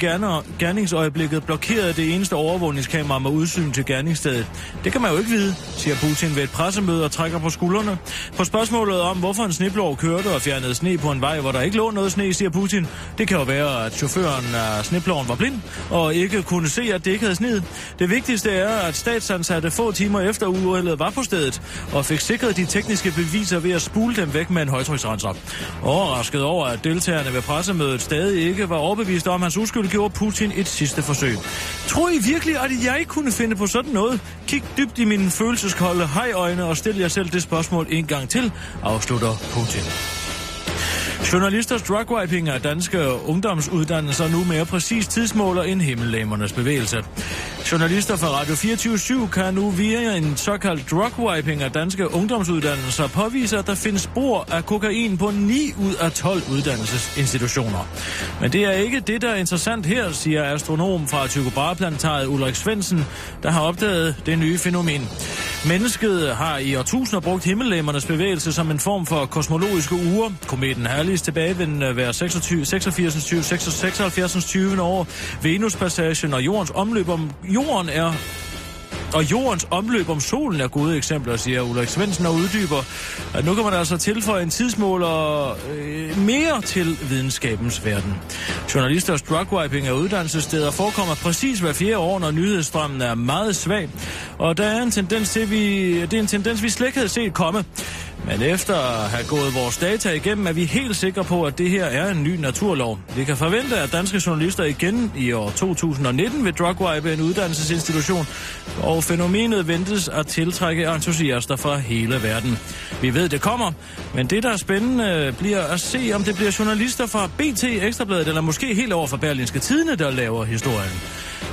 gerningsøjeblikket blokerede det eneste overvågningskamera med udsyn til gerningsstedet. Det kan man jo ikke vide, siger Putin ved et pressemøde og trækker på skuldrene. På spørgsmålet om, hvorfor en sneplov kørte og fjernede sne på en vej, hvor der ikke lå noget sne, siger Putin, det kan jo være, at chaufføren af sneploven var blind og ikke kunne se, at det ikke havde sneet. Det vigtigste er, at statsansatte få timer efter uheldet var på stedet og fik sikret de tekniske beviser ved at spule dem væk med en højtryksrenser. Overrasket over, at deltagerne ved pressemødet stadig ikke var overbevist om hans uskyld, gjorde Putin et sidste forsøg. Tror I virkelig, at jeg kunne finde på sådan noget? Kig dybt i mine følelseskolde hejøjne og stil jer selv det spørgsmål en gang til, afslutter Putin. Journalisters drugwiping af danske ungdomsuddannelser nu mere præcis tidsmåler end himmellæmernes bevægelse. Journalister fra Radio 24 kan nu via en såkaldt drugwiping af danske ungdomsuddannelser påvise, at der findes spor af kokain på 9 ud af 12 uddannelsesinstitutioner. Men det er ikke det, der er interessant her, siger astronom fra Tycho Brahe-planetariet Ulrik Svendsen, der har opdaget det nye fænomen. Mennesket har i årtusinder brugt himmellemmernes bevægelse som en form for kosmologiske uger. Kometen Herlis tilbagevendende hver 26, 86, 20, 76, 20 år. Venuspassagen og jordens omløb om jorden er og jordens omløb om solen er gode eksempler, siger Ulrik Svendsen og uddyber, at nu kan man altså tilføje en tidsmåler øh, mere til videnskabens verden. Journalisters drugwiping af uddannelsessteder forekommer præcis hver fjerde år, når nyhedsstrømmen er meget svag, og der er en tendens til, vi, det er en tendens, vi slet ikke havde set komme. Men efter at have gået vores data igennem, er vi helt sikre på, at det her er en ny naturlov. Vi kan forvente, at danske journalister igen i år 2019 vil drugwipe en uddannelsesinstitution, og fænomenet ventes at tiltrække entusiaster fra hele verden. Vi ved, det kommer, men det, der er spændende, bliver at se, om det bliver journalister fra BT, Ekstrabladet eller måske helt over fra Berlinske Tidene, der laver historien.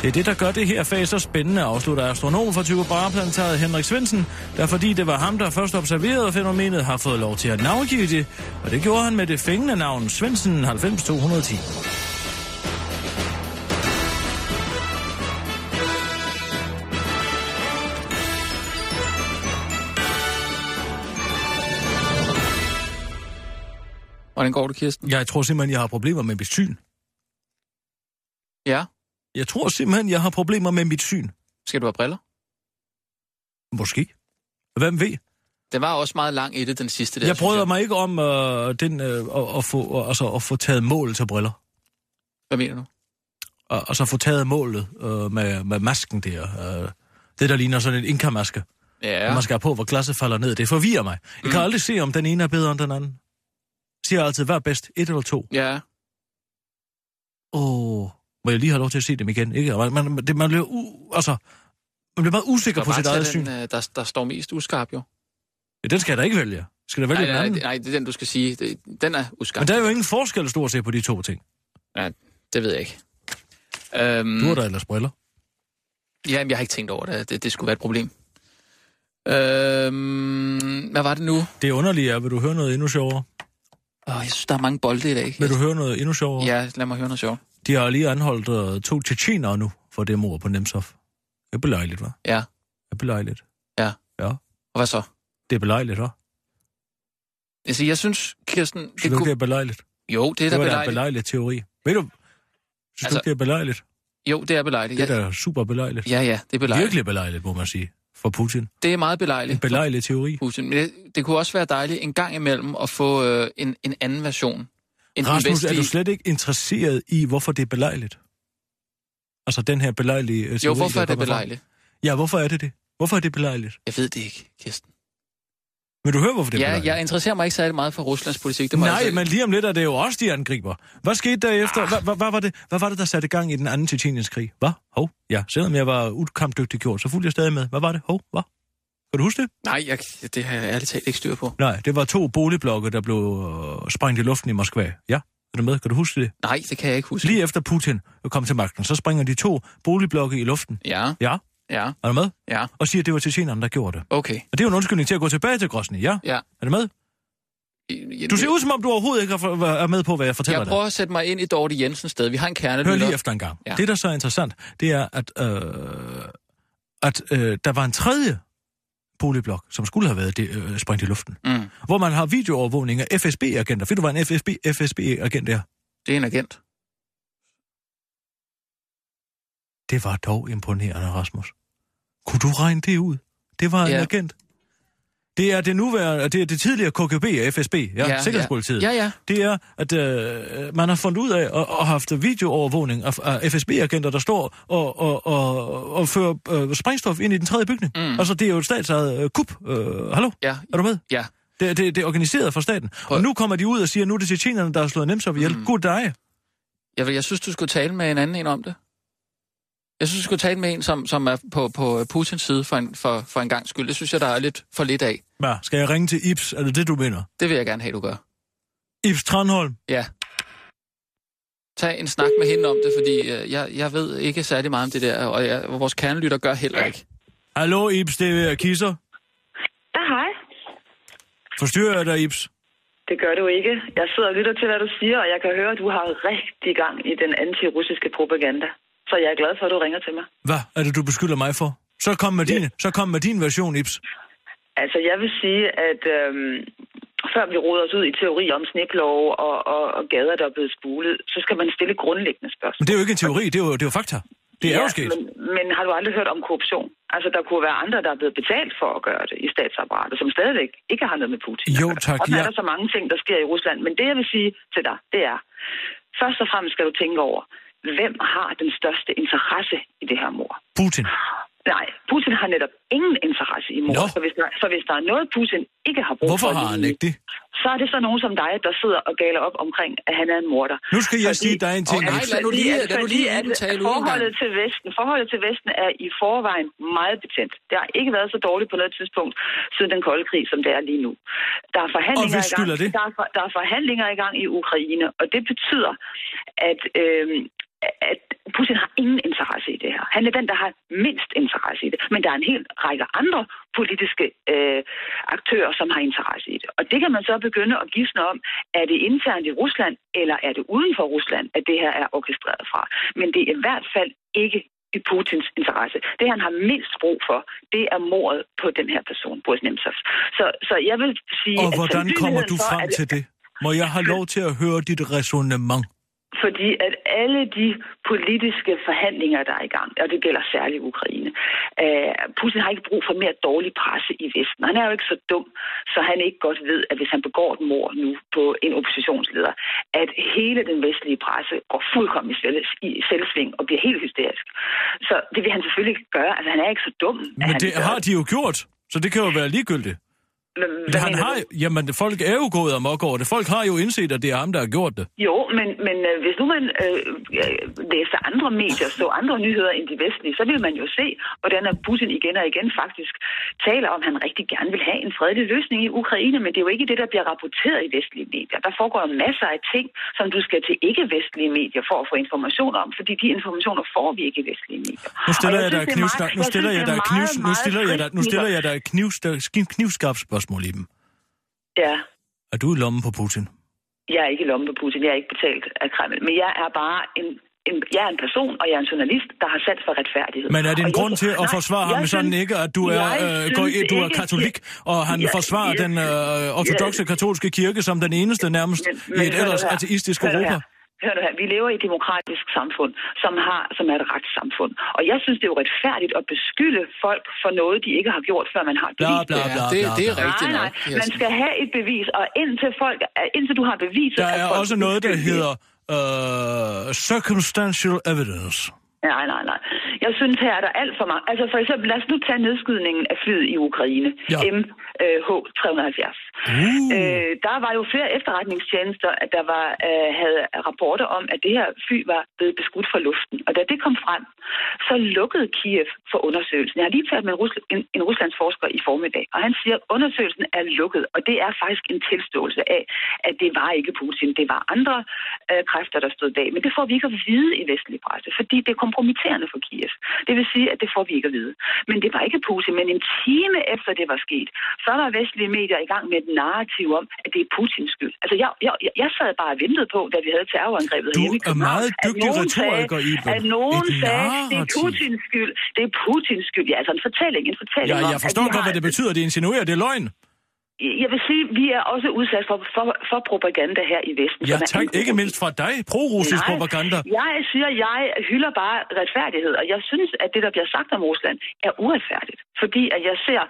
Det er det, der gør det her fag så spændende, afslutter astronom fra Tycho Brahe-planetariet Henrik Svendsen, der fordi det var ham, der først observerede fænomenet, har fået lov til at navngive det, og det gjorde han med det fængende navn Svendsen 90210. Hvordan går det, Kirsten? Jeg tror simpelthen, jeg har problemer med mit syn. Ja. Jeg tror simpelthen, jeg har problemer med mit syn. Skal du have briller? Måske. Hvem ved? Den var også meget lang i det, den sidste der. Jeg synes bryder mig ikke om øh, den, øh, at, få, øh, altså, at få taget mål til briller. Hvad mener du? Og, og så få taget målet øh, med, med masken der. Øh, det, der ligner sådan en inkamaske. Ja. Man skal på, hvor glasset falder ned. Det forvirrer mig. Jeg kan Mm. aldrig se, om den ene er bedre end den anden. Jeg siger altid, hvad er bedst? Et eller to? Ja. Åh, må jeg lige have lov til at se dem igen? Ikke? Man, man, det, man, bliver, u, altså, man bliver meget usikker på sit eget syn. den, øh, der, der står mest uskarp, jo. Ja, den skal jeg da ikke vælge. Skal jeg vælge Nej, den nej, anden? nej, det er den, du skal sige. Det, den er uskarp. Men der er jo ingen forskel stort set på de to ting. Ja, det ved jeg ikke. Øhm, Du har da ellers briller. Ja, men jeg har ikke tænkt over det. Det, det skulle være et problem. Øhm, hvad var det nu? Det underlige er, vil du høre noget endnu sjovere? Åh, jeg synes, der er mange bolde i dag. Vil du høre noget endnu sjovere? Ja, lad mig høre noget sjovt. De har lige anholdt uh, to tjetjenere nu for det mor på Nemsov. Det er belejligt, hva'? Ja. Det er belejligt. Og hvad så? Det er belejligt, hva'? Altså, jeg synes, Kirsten... Synes Det du kunne... det er belejligt? Jo, det er Det da var da en belejligt. belejligt teori. Ved du, synes altså, du det er belejligt? Jo, det er belejligt. Det Ja, er da super belejligt. ja, ja, det er belejligt. Virkelig belejligt, må man sige. For Putin. Det er meget En belejligt. belejlig teori. Putin. Men det, det kunne også være dejligt en gang imellem at få øh, en, en anden version. En Rasmus, er du vestlige- slet ikke interesseret i, hvorfor det er belejligt? Altså den her belejlige øh, teori, Jo, hvorfor er det belejligt? Ja, hvorfor er det det? Hvorfor er det belejligt? Jeg ved det ikke, Kirsten. Vil du høre, hvorfor det Ja, jeg interesserer mig ikke særlig meget for Ruslands politik. Det må jeg Nej, altså- men lige om lidt er det jo også de angriber. Hvad skete der efter? Ah. Hvad, hvad, hvad, var det, hvad var det, der satte gang i den anden Tjetjeniens-krig? Hvad? Hov, ja. Selvom jeg var ukampdygtig gjort, så fulgte jeg stadig med. Hvad var det? Hov, hvad? Kan du huske det? Nej, jeg, det har jeg ærligt talt ikke styr på. Nej, det var to boligblokke, der blev øh, sprængt i luften i Moskva. Ja, er du med? Kan du huske det? Nej, det kan jeg ikke huske. Lige efter Putin kom til magten, så springer de to boligblokke i luften. Ja, Ja, ja, er du med? ja. Og siger, at det var tjetjenerne, der gjorde det. Okay. Og det er jo en undskyldning til at gå tilbage til Grosny, ja? Ja. Er du med? Du ser ud, som om du overhovedet ikke er med på, hvad jeg fortæller Jeg dig. prøver at sætte mig ind i Dorte Jensens sted. Vi har en Hør kernelytter. lige efter en gang. Ja. Det, der så er interessant, det er, at, øh, at øh, der var en tredje boligblok, som skulle have været det, øh, sprængt i luften. Mm. Hvor man har videoovervågning af FSB-agenter. Ved du, hvad en FSB, FSB-agent er? Det er en agent. Det var dog imponerende, Rasmus. Kunne du regne det ud? Det var Ja. en agent. Det er det nuværende, det er det tidligere KGB og FSB, ja, Ja, ja Sikkerhedspolitiet. Ja, ja. Det er, at øh, man har fundet ud af og, og haft videoovervågning af, af FSB-agenter, der står og, og, og, og fører øh, sprængstof ind i den tredje bygning. Mm. Altså, det er jo et statsejet øh, kup. Øh, hallo? Ja. Er du med? Ja. Det, det, det er organiseret fra staten. Prøv- Og nu kommer de ud og siger, nu er det tjetjenerne, der har slået Nemtsov ihjel. Mm. God dig. Jeg, vil- jeg synes, du skulle tale med en anden en om det. Jeg synes, du skulle tale med en, som, som er på, på Putins side for en, for, for en gang skyld. Det synes jeg, der er lidt for lidt af. Hvad? Skal jeg ringe til Ibs? Er det det, du mener? Det vil jeg gerne have, du gør. Ibs Tranholm? Ja. Tag en snak med hende om det, fordi øh, jeg, jeg ved ikke særlig meget om det der, og, jeg, vores kernelytter gør heller ikke. Hallo, Ibs, det er Kisser. Ja, hej. Forstyrrer jeg dig, Ibs? Det gør du ikke. Jeg sidder og lytter til, hvad du siger, og jeg kan høre, at du har rigtig gang i den antirussiske propaganda. Så jeg er glad for, at du ringer til mig. Hvad er det, du beskylder mig for? Så kom med, din, så kom med din version, Ibs. Altså, jeg vil sige, at øhm, før vi roder os ud i teori om sniplov og, og, og gader, der er blevet spulet, så skal man stille grundlæggende spørgsmål. Men det er jo ikke en teori, det er jo, det er jo fakta. Det er ja, jo sket. Men, men har du aldrig hørt om korruption? Altså, der kunne være andre, der er blevet betalt for at gøre det i statsapparatet, som stadigvæk ikke har noget med Putin. Jo, tak, Og der ja. er der så mange ting, der sker i Rusland. Men det, jeg vil sige til dig, det er, først og fremmest skal du tænke over, hvem har den største interesse i det her mor? Putin. Nej, Putin har netop ingen interesse i mor. Så hvis, der, så hvis der er noget, Putin ikke har brug Hvorfor for... har han ikke det? Så er det så nogen som dig, der sidder og galer op omkring, at han er en morder. Nu skal jeg sige dig en ting. Åh, nej, lad nu lige- lad nu lige at tale ud forholdet til Vesten, forholdet til Vesten er i forvejen meget betændt. Det har ikke været så dårligt på noget tidspunkt siden den kolde krig, som det er lige nu. Der er forhandlinger, i gang, det? Der, er, for- der er forhandlinger i gang i Ukraine, og det betyder, at, øhm, at Putin har ingen interesse i det her. Han er den, der har mindst interesse i det. Men der er en hel række andre politiske øh, aktører, som har interesse i det. Og det kan man så begynde at gisne om, er det internt i Rusland, eller er det uden for Rusland, at det her er orkestreret fra. Men det er i hvert fald ikke i Putins interesse. Det, han har mindst brug for, det er mordet på den her person, Boris Nemtsov. Så, så jeg vil sige... Og at hvordan kommer du sandsynligheden for, frem at- til det? Må jeg have lov til at høre dit resonemang? Fordi at alle de politiske forhandlinger, der er i gang, og det gælder særligt Ukraine, øh, Putin har ikke brug for mere dårlig presse i Vesten. Han er jo ikke så dum, så han ikke godt ved, at hvis han begår et mord nu på en oppositionsleder, at hele den vestlige presse går fuldkommen i selv- i selvsving og bliver helt hysterisk. Så det vil han selvfølgelig ikke gøre. Altså, han er ikke så dum. Men det gør har de jo gjort, så det kan jo være ligegyldigt. Hvad han har, du? jamen, folk er jo gået amok over det. Folk har jo indset, at det er ham, der har gjort det. Jo, men, men øh, hvis nu man øh, øh, læser andre medier, så andre nyheder end de vestlige, så vil man jo se, hvordan Putin igen og igen faktisk taler om, at han rigtig gerne vil have en fredelig løsning i Ukraine, men det er jo ikke det, der bliver rapporteret i vestlige medier. Der foregår masser af ting, som du skal til ikke-vestlige medier for at få information om, fordi de informationer får vi ikke i vestlige medier. Nu stiller jeg jeg dig knivskarpt spørgsmål i dem. Ja. Er du i lommen på Putin? Jeg er ikke i lommen på Putin, jeg er ikke betalt af Kreml, men jeg er bare en, en, jeg er en person, og jeg er en journalist, der har sat for retfærdighed. Men er det Og en jeg- grund til at Nej, forsvare ham jeg sådan synes- ikke, at du er, jeg øh, går, du er katolik, og han jeg- forsvarer jeg- den øh, ortodoxe katolske kirke som den eneste nærmest Men- i men et hør nu ellers ateistisk Europa? her. Hør nu her. Vi lever i et demokratisk samfund, som, har, som er et retssamfund. Og jeg synes, det er jo retfærdigt at beskylde folk for noget, de ikke har gjort, før man har et Bla, bevis. bla, Ja, bla, det, bla, det er bla. rigtigt nej, nok. nej. Man skal have et bevis, og indtil, folk, indtil du har beviset... Der at er folk også noget, der hedder øh, circumstantial evidence. Nej, nej, nej. Jeg synes, her er der alt for mange. Altså for eksempel, lad os nu tage nedskydningen af flyet i Ukraine. Ja. MH370. Uh. Øh, der var jo flere efterretningstjenester, at der var, øh, havde rapporter om, at det her fly var blevet beskudt fra luften. Og da det kom frem, så lukkede Kiev for undersøgelsen. Jeg har lige talt med en, Rusl- en, en Ruslands forsker i formiddag, og han siger, at undersøgelsen er lukket. Og det er faktisk en tilståelse af, at det var ikke Putin. Det var andre øh, kræfter, der stod bag. Men det får vi ikke at vide i vestlig presse, fordi det er kompromitterende for Kiev. Det vil sige, at det får vi ikke at vide. Men det var ikke Putin, men en time efter det var sket, så var vestlige medier i gang med den narrativ om, at det er Putins skyld. Altså, jeg, jeg, jeg sad bare og ventede på, da vi havde terrorangrebet Du hjemme i er meget at dygtig nogen retoriker, sagde. At nogen Et sagde, det er narrativ. Putins skyld. Det er Putins skyld. Ja, altså en fortælling, en fortælling Ja, om, jeg at forstår godt, hvad det betyder. Det insinuerer, det er løgn. Jeg vil sige, vi er også udsat for, for, for propaganda her i Vesten. Ja, tak. Ikke mindst fra dig. Pro-russisk Nej, propaganda. Jeg siger, jeg hylder bare retfærdighed, og jeg synes, at det, der bliver sagt om Rusland, er uretfærdigt. Fordi at jeg ser,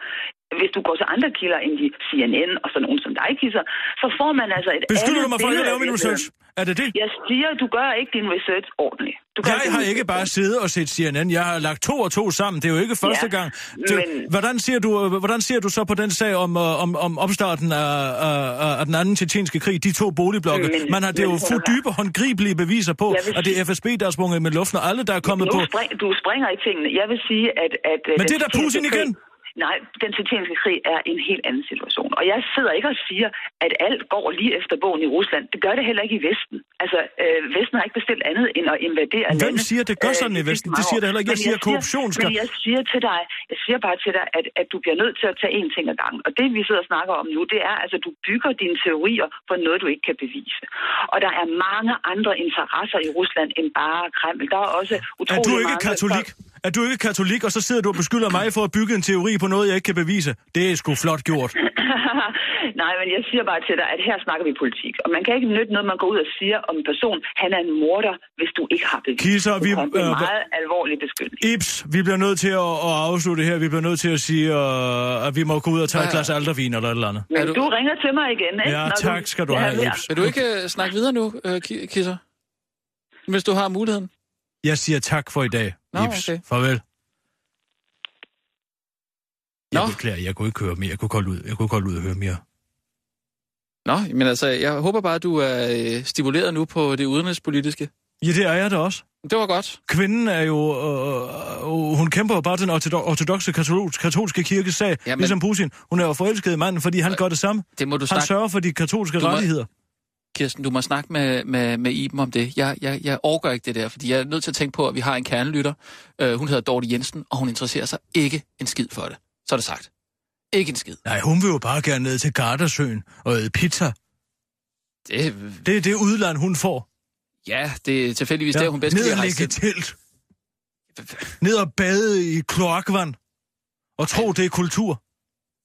hvis du går til andre kilder end de CNN og sådan nogen som dig, Kisser, så får man altså et Beskylder du mig for ikke at lave min research? Er det det? Jeg siger, du gør ikke din research ordentligt. Du gør Jeg din har ikke bare siddet og set CNN. Jeg har lagt to og to sammen. Det er jo ikke første Ja, gang. Så, men- hvordan, ser du, øh, hvordan ser du så på den sag om, øh, om, om opstarten af, af, af- den anden tjetjenske krig, de to boligblokke? Men- Man har det er jo men- fået dybe, håndgribelige beviser på, vil at det er FSB, der er sprunget med luften, og alle, der er kommet nu på. spring, du springer i tingene. Jeg vil sige, at... at øh, Men den det er da Putin igen. krig- Nej, den tjetjenske krig er en helt anden situation. Og jeg sidder ikke og siger, at alt går lige efter bogen i Rusland. Det gør det heller ikke i Vesten. Altså, øh, Vesten har ikke bestilt andet end at invadere Hvem lande, siger, det gør øh, sådan de i Vesten? Det siger mange det heller ikke. Jeg år. siger, korruption skal- Men jeg siger til dig, jeg siger bare til dig, at, at du bliver nødt til at tage én ting ad gangen. Og det, vi sidder og snakker om nu, det er, altså, du bygger dine teorier på noget, du ikke kan bevise. Og der er mange andre interesser i Rusland end bare Kreml. Der er også utrolig Er du ikke mange, katolik? Er du ikke katolik, og så sidder du og beskylder mig for at bygge en teori på noget, jeg ikke kan bevise? Det er sgu flot gjort. [LAUGHS] Nej, men jeg siger bare til dig, at her snakker vi politik. Og man kan ikke nytte noget, man går ud og siger om en person, han er en morder, hvis du ikke har bevis. Kisser, vi- Det er en øh, meget alvorlig beskyldning. Ibs, vi bliver nødt til at, at afslutte her. Vi bliver nødt til at sige, uh, at vi må gå ud og tage et Ja. glas aldervin eller et eller andet. Men Er du... du- ringer til mig igen, ikke? Ja, Når tak skal du Ja, have, ja. Ibs. Vil du ikke øh, snakke videre nu, øh, Ki- Kisser? Hvis du har muligheden. Jeg siger tak for i dag, Nå, Ibs. okay. Farvel. Jeg Nå. beklager, jeg kunne ikke høre mere. Jeg kunne godt ud, jeg kunne godt ud og høre mere. Nå, men altså, jeg håber bare, at du er øh, stimuleret nu på det udenrigspolitiske. Ja, det er jeg da også. Det var godt. Kvinden er jo... Øh, øh, hun kæmper jo bare den ortodo- ortodoxe katolske, katolske kirkes sag, Jamen- ligesom Putin. Hun er jo forelsket i manden, fordi han gør det samme. Det må du Han snakke, sørger for de katolske Du må- rettigheder. Kirsten, du må snakke med, med, med Iben om det. Jeg, jeg, jeg overgår ikke det der, fordi jeg er nødt til at tænke på, at vi har en kernelytter. Øh, hun hedder Dorte Jensen, og hun interesserer sig ikke en skid for det. Så er det sagt. Ikke en skid. Nej, hun vil jo bare gerne ned til Gardasøen og æde pizza. Det, Det er det udland, hun får. ja, det er tilfældigvis ja, der, hun bedst kan rejse telt. Ned og bade i kloakvand. Og tro, det er kultur.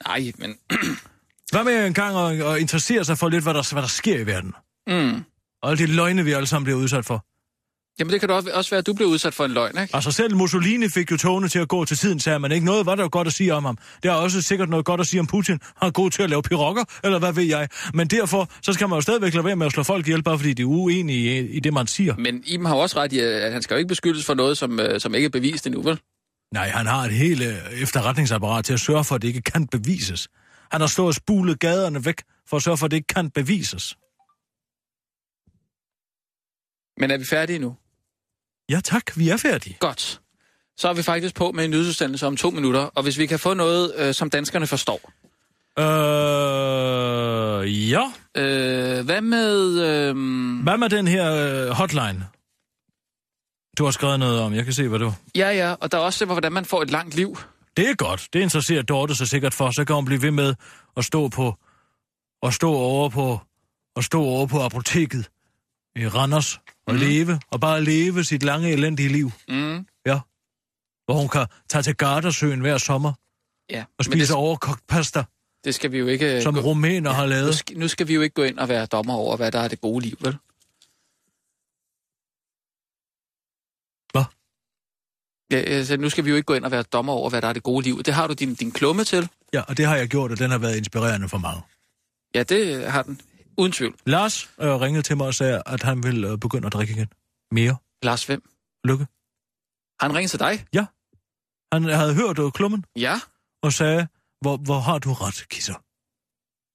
Nej, men... [CLEARS THROAT] Hvad med en gang at, at interessere sig for lidt, hvad der, hvad der sker i verden? Mm. Og alle de løgne, vi alle sammen bliver udsat for. Jamen, det kan da også- også være, at du bliver udsat for en løgn, ikke? Altså selv Mussolini fik jo togene til at gå til tiden, sagde man ikke. Noget var der jo godt at sige om ham. Der er også sikkert noget godt at sige om Putin. Han er god til at lave pirokker, eller hvad ved jeg. Men derfor, så skal man jo stadigvæk lade være med at slå folk ihjel, bare fordi de er uenige i, i det, man siger. Men Iben har også ret i, at han skal jo ikke beskyldes for noget, som, øh, som ikke er bevist endnu, vel? Nej, han har et helt øh, efterretningsapparat til at sørge for, at det ikke kan bevises. Han har stået og spulet gaderne væk for at sørge for, at det ikke kan bevises. Men er vi færdige nu? Ja tak, vi er færdige. Godt. Så er vi faktisk på med en nyhedsudsendelse om to minutter, og hvis vi kan få noget, øh, som danskerne forstår. Øh, ja. Øh, hvad med... Øh, Hvad med den her øh, hotline? Du har skrevet noget om. Jeg kan se, hvad du... ja, ja, og der er også, hvordan man får et langt liv. Det er godt. Det interesserer Dorte sig sikkert for. Så kan hun blive ved med at stå på... Og stå over på... Og stå over på apoteket i Randers og mm. leve. Og bare leve sit lange, elendige liv. Mm. Ja. Hvor hun kan tage til Gardasøen hver sommer Ja, og spise det, overkogt pasta, det skal vi jo ikke... som gå, rumæner har nu, lavet. skal, nu skal vi jo ikke gå ind og være dommer over, hvad der er det gode liv, vel? Hvad? Ja, altså, nu skal vi jo ikke gå ind og være dommer over, hvad der er det gode liv. Det har du din, din klumme til. Ja, og det har jeg gjort, og den har været inspirerende for mange. Ja, det har den. Uden tvivl. Lars øh, ringede til mig og sagde, at han vil øh, begynde at drikke igen. Mere. Lars hvem? Lykke. Han ringede til dig? Han havde hørt øh, klummen Ja. og sagde, hvor, hvor har du ret, kisser?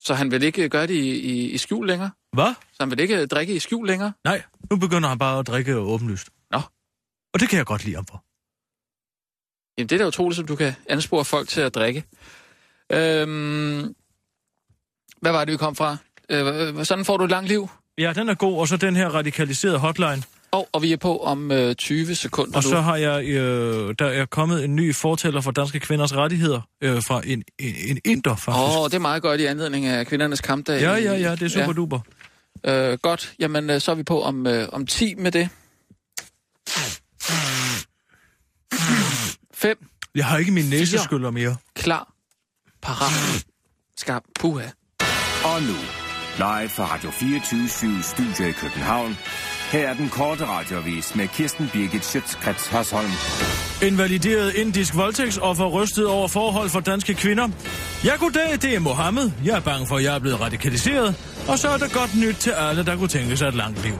Så han vil ikke gøre det i, i, i skjul længere? Hvad? Så han vil ikke drikke i skjul længere? Nej, nu begynder han bare at drikke åbenlyst. Nå. Og det kan jeg godt lide ham for. Jamen, det er da utroligt, som du kan anspore folk til at drikke. Øhm, hvad var det, vi kom fra? Øh, sådan får du et langt liv. Ja, den er god. Og så den her radikaliserede hotline. Og, og vi er på om øh, 20 sekunder Og nu. så har jeg, øh, der er kommet en ny fortæller for danske kvinders rettigheder øh, fra en, en, en inder, faktisk. Åh, oh, det er meget godt i anledning af kvindernes kampdag. ja, ja, ja, det er super duper. Ja. Øh, godt, jamen øh, så er vi på om, øh, om 10 med det. 5, Jeg har ikke min næseskyller mere. klar, parat, skarp, puha. Og nu, live fra Radio 24 Studio i København. Her er den korte radiovis med Kirsten Birgit Schøtzgrads Hasholm. Invalideret indisk voldtægtsoffer rystet over forhold for danske kvinder. Ja, goddag, det er Mohammed. Jeg er bange for, at jeg er blevet radikaliseret. Og så er der godt nyt til alle, der kunne tænke sig et langt liv.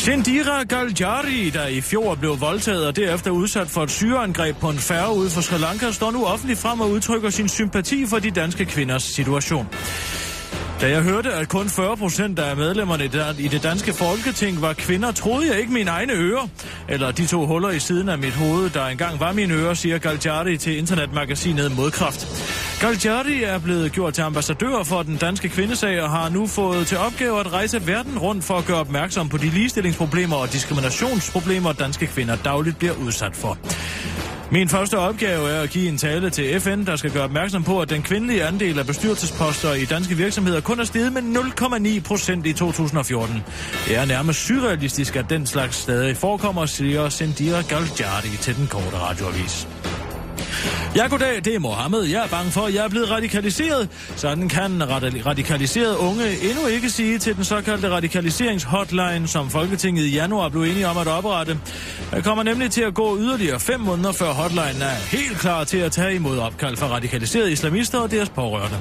Sindira Galjari, der i fjor blev voldtaget og derefter udsat for et syreangreb på en færge ude for Sri Lanka, står nu offentligt frem og udtrykker sin sympati for de danske kvinders situation. Da jeg hørte, at kun 40 procent af medlemmerne i det- i det danske folketing var kvinder, troede jeg ikke mine egne ører. Eller de to huller i siden af mit hoved, der engang var mine ører, siger Galjari til internetmagasinet Modkraft. Galjari er blevet gjort til ambassadør for den danske kvindesag og har nu fået til opgave at rejse verden rundt for at gøre opmærksom på de ligestillingsproblemer og diskriminationsproblemer, danske kvinder dagligt bliver udsat for. Min første opgave er at give en tale til FN, der skal gøre opmærksom på, at den kvindelige andel af bestyrelsesposter i danske virksomheder kun er steget med 0,9 procent i 2014. Det er nærmest surrealistisk, at den slags stadig forekommer, siger Sindira Galjardi til den korte radioavis. Ja, goddag, det er Mohammed. Jeg er bange for, at jeg er blevet radikaliseret. Sådan kan radikaliserede unge endnu ikke sige til den såkaldte radikaliseringshotline, som Folketinget i januar blev enige om at oprette. Der kommer nemlig til at gå yderligere fem måneder, før hotline er helt klar til at tage imod opkald fra radikaliserede islamister og deres pårørende.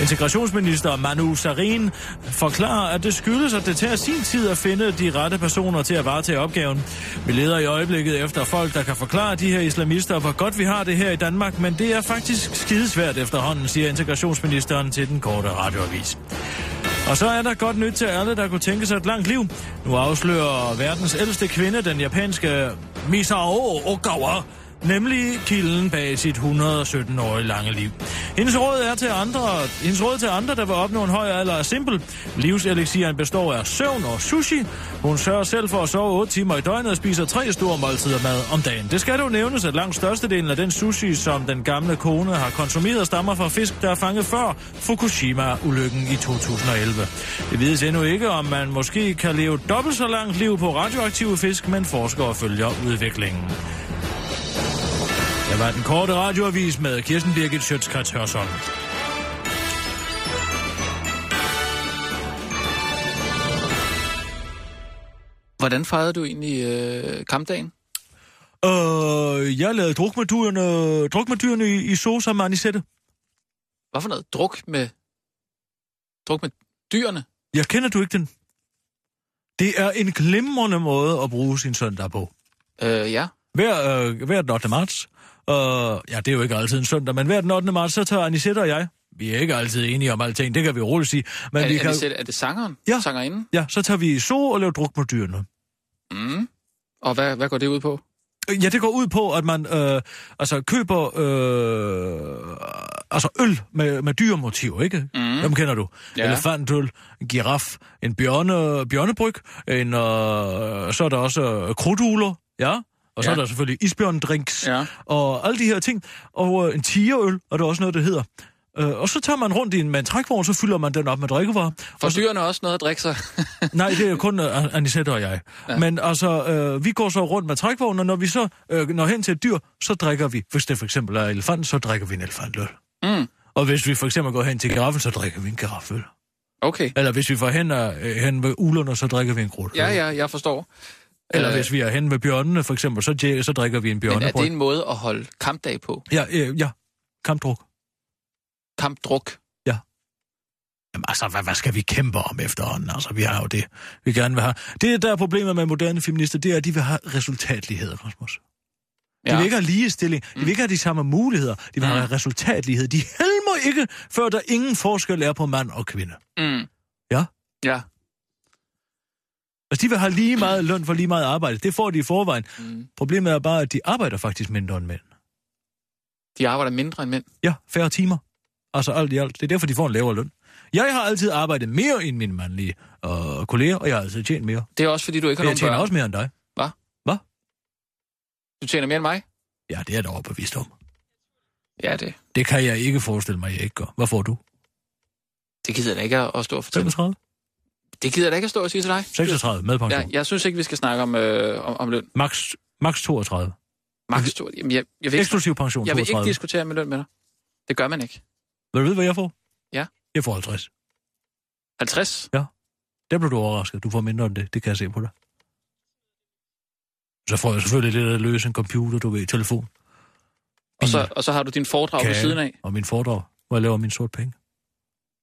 Integrationsminister Manu Sarin forklarer, at det skyldes, at det tager sin tid at finde de rette personer til at varetage opgaven. Vi leder i øjeblikket efter folk, der kan forklare de her islamister, hvor godt vi har det her i Danmark, men det er faktisk skidesvært efterhånden, siger integrationsministeren til den korte radioavis. Og så er der godt nyt til alle, der kunne tænke sig et langt liv. Nu afslører verdens ældste kvinde, den japanske Misao Ogawa, nemlig kilden bag sit 117-årige lange liv. Hendes råd, er til andre, hendes råd til andre, der vil opnå en høj alder, er simpel. Livselixieren består af søvn og sushi. Hun sørger selv for at sove 8 timer i døgnet og spiser tre store måltider mad om dagen. Det skal dog nævnes, at langt størstedelen af den sushi, som den gamle kone har konsumeret, stammer fra fisk, der er fanget før Fukushima-ulykken i 2011. Det vides endnu ikke, om man måske kan leve dobbelt så langt liv på radioaktive fisk, men forskere følger udviklingen. Det var den korte radioavis med Kirsten Birgit Schøtzgrads Hørsholm. Hvordan fejrede du egentlig øh, kampdagen? Øh, jeg lavede druk med dyrene, druk med dyrene i, i sauce med anisette. Hvad for noget? Druk med... Druk med dyrene? Jeg kender du ikke den? Det er en glimrende måde at bruge sin søndag på. Øh, ja. Hver, øh, hver den 8. marts, øh, ja, det er jo ikke altid en søndag, men hver den 8. marts, så tager Anisette og jeg, vi er ikke altid enige om alting, det kan vi roligt sige, men er, vi er, kan, det, selv- er det sangeren? Ja. Sangerinden? ja, så tager vi i so og laver druk med dyrene. Mm. Og hvad, hvad går det ud på? Ja, det går ud på, at man øh, altså køber øh, altså øl med, med dyremotiv, ikke? Mm. Dem kender du. Ja. Elefantøl, en giraf, en bjørne, bjørnebryg, en, øh, så er der også øh, krudtugler, ja? Og så Ja. er der selvfølgelig isbjørndrinks, Ja. og alle de her ting. Og øh, en tigerøl, og der er også noget, der hedder. Øh, og så tager man rundt i en, med en trækvogn, så fylder man den op med drikkevarer. For Og dyrene også noget at drikke sig? [LAUGHS] Nej, det er kun uh, Anisette og jeg. Ja. Men altså, øh, vi går så rundt med trækvognen, og når vi så øh, når hen til et dyr, så drikker vi, hvis det for eksempel er elefant, så drikker vi en elefantøl. Mm. Og hvis vi for eksempel går hen til giraffen, så drikker vi en giraføl. Okay. Eller hvis vi får hen, øh, hen ved ulerne, så drikker vi en grut. Ja, ja, jeg forstår. Eller Øh, hvis vi er hen med bjørnene, for eksempel, så, så drikker vi en Men er det en måde at holde kampdag på? Ja, øh, ja. Kampdruk. Kampdruk? Jamen altså, hvad, hvad skal vi kæmpe om efterhånden? Altså, vi har jo det, vi gerne vil have. Det, der er problemet med moderne feminister, det er, at de vil have resultatlighed, Rasmus. De vil ikke have ligestilling. De vil ikke have de samme muligheder. De vil have resultatlighed. De helmer ikke, før der ingen forskel er på mand og kvinde. Mm. Ja. Ja. Altså, de vil have lige meget løn for lige meget arbejde. Det får de i forvejen. Mm. Problemet er bare, at de arbejder faktisk mindre end mænd. De arbejder mindre end mænd. Ja, færre timer. Altså alt i alt. Det er derfor, de får en lavere løn. Jeg har altid arbejdet mere end mine mandlige øh, kolleger, og jeg har altid tjent mere. Det er også, fordi du ikke har jeg nogen tjener børn. også mere end dig. Du tjener mere end mig? Ja, det er jeg da overbevist om. Ja, det, Det kan jeg ikke forestille mig, jeg ikke gør. Hvad får du? det gider jeg da ikke at at stå og fortælle. 35? Det gider jeg da ikke at stå og sige til dig. 36 med pension. Ja, jeg synes ikke, vi skal snakke om, øh, om, om løn. Max, max 32. Max, du, jamen, jeg, jeg, vil ikke, Eksklusiv pension jeg vil ikke 32. diskutere med løn med dig. Det gør man ikke. Vil du vide, hvad jeg får? Ja. Jeg får 50. 50? Der blev du overrasket. Du får mindre end det. Det kan jeg se på dig. Så får jeg selvfølgelig lidt at løse en computer, du ved, telefon. Og så, og så har du din foredrag ved Kage siden af. Og min foredrag, hvor jeg laver min sort penge.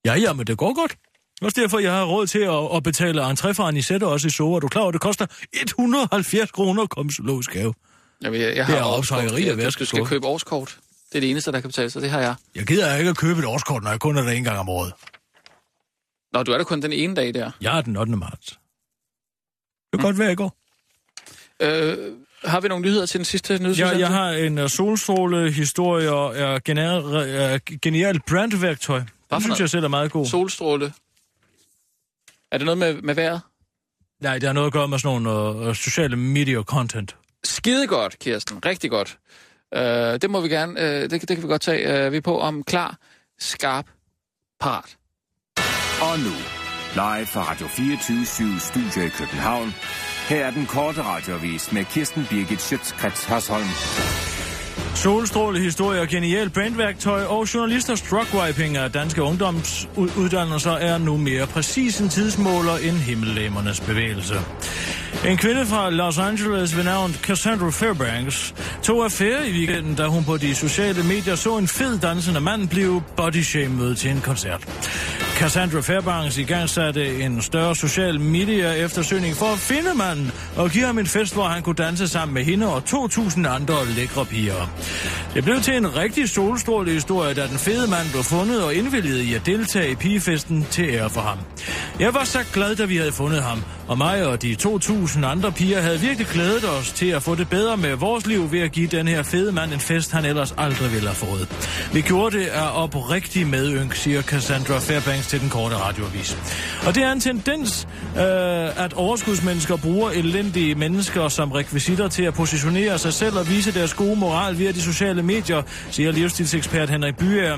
Ja, ja, men det går godt. Også derfor, jeg har råd til at, at betale entré for Anisette også i. Er du klar over, det koster 170 kroner at komme zoologisk have? Jeg, jeg, jeg Det har er optrækkeri af Du skal skål. købe årskort. Det er det eneste, der kan betale sig. Det har jeg. Jeg gider ikke at købe et årskort, når jeg kun er der en gang om året. Nå, du er der kun den ene dag der. Jeg er den 8. marts. Det kan godt være, jeg går. Øh, har vi nogle nyheder til den sidste Ja, nyhedsudsendelse? jeg har en uh, solstråle-historie og er genial, uh, genial brandværktøj. Det synes noget? jeg selv er meget god. Solstråle. Er det noget med, med vejret? Nej, det har noget at gøre med sådan nogle uh, sociale media content. Skide godt, Kirsten. Rigtig godt. Øh, det må vi gerne, øh, det, det kan vi godt tage. Øh, vi er på om klar, skarp, parat. Og nu, live fra Radio 24 Studio i København. Her er den korte radiovis med Kirsten Birgit Schøtzgrads Hasholm. Solstrålehistorie og genial brandværktøj og journalisters drugwiping af danske ungdomsuddannelser er nu mere præcis en tidsmåler end himmellæmernes bevægelse. En kvinde fra Los Angeles ved navn Cassandra Fairbanks tog affære i weekenden, da hun på de sociale medier så en fed dansende mand blive bodyshamed til en koncert. Cassandra Fairbanks igangsatte en større social media eftersøgning for at finde manden og give ham en fest, hvor han kunne danse sammen med hende og 2.000 andre lækre piger. Det blev til en rigtig solstråle historie, da den fede mand blev fundet og indvilligede i at deltage i pigefesten til ære for ham. Jeg var så glad, da vi havde fundet ham, og mig og de 2.000 andre piger havde virkelig glædet os til at få det bedre med vores liv ved at give den her fede mand en fest, han ellers aldrig ville have fået. Vi gjorde det af oprigtig medynk, siger Cassandra Fairbanks til den korte radioavis. Og det er en tendens, øh, at overskudsmennesker bruger elendige mennesker som rekvisitter til at positionere sig selv og vise deres gode moral via de sociale medier, siger livsstilsekspert Henrik Byer.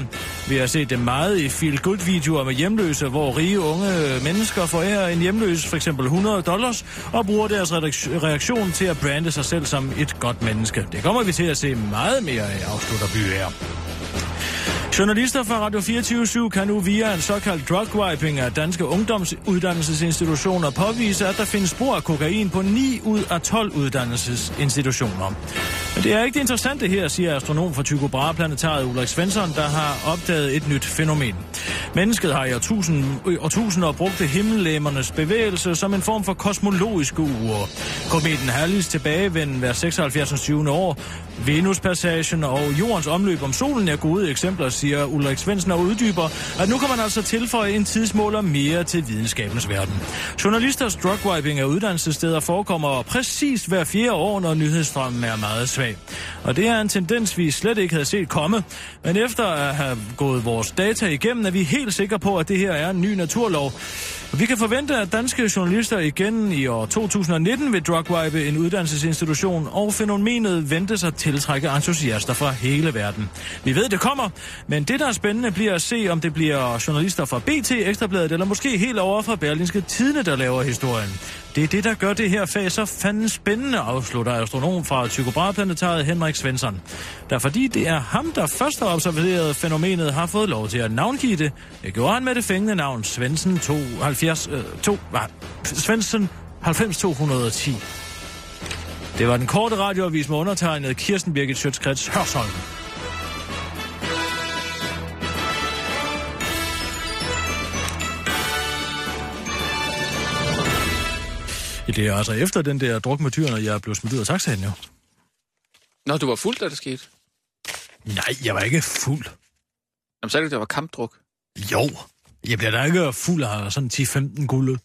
Vi har set det meget i feel good videoer med hjemløse, hvor rige unge mennesker forærer en hjemløs for eksempel 100 dollars og bruger deres reaktion til at brande sig selv som et godt menneske. Det kommer vi til at se meget mere af, afslutter Byer. Journalister fra Radio 24 kan nu via en såkaldt drugwiping af danske ungdomsuddannelsesinstitutioner påvise, at der findes spor af kokain på 9 ud af 12 uddannelsesinstitutioner. Men det er ikke det interessante her, siger astronom fra Tycho Brahe-planetariet Ulrik Svensson, der har opdaget et nyt fænomen. Mennesket har i årtusind, årtusinder brugt himmellæmernes bevægelse som en form for kosmologiske uger. Kometen Hallis tilbagevenden hver 76. 20. år. Venuspassagen og jordens omløb om solen er gode eksempler, siger Ulrik Svendsen og uddyber, at nu kan man altså tilføje en tidsmåler mere til videnskabens verden. Journalisters drugwiping af uddannelsessteder forekommer præcis hver fjerde år, når nyhedsstrømmen er meget svag. Og det er en tendens, vi slet ikke havde set komme. Men efter at have gået vores data igennem, er vi helt sikre på, at det her er en ny naturlov. Vi kan forvente, at danske journalister igen i år 2019 vil drugwipe en uddannelsesinstitution, og fænomenet ventes at tiltrække entusiaster fra hele verden. Vi ved, det kommer, men det, der er spændende, bliver at se, om det bliver journalister fra BT, Ekstrabladet, eller måske helt over fra Berlinske Tidene, der laver historien. Det er det, der gør det her fag så fanden spændende, afslutter astronom fra Tycho Brahe-planetariet Henrik Svensson. Der fordi det er ham, der først har observeret fænomenet, har fået lov til at navngive det. Det gjorde han med det fængende navn Svendsen 72, øh, 2, nej, Svendsen 90210. Det var den korte radioavis med undertegnet Kirsten Birgit Schøtzgrads Hørsholm. Det er altså efter den der druk med tyrene, jeg blev smidt ud af taxaen jo. Nå, du var fuld, da det skete. Nej, jeg var ikke fuld. Jamen, sagde du, det var kampdruk? Jo, jeg bliver da ikke fuld af sådan 10-15 gulde.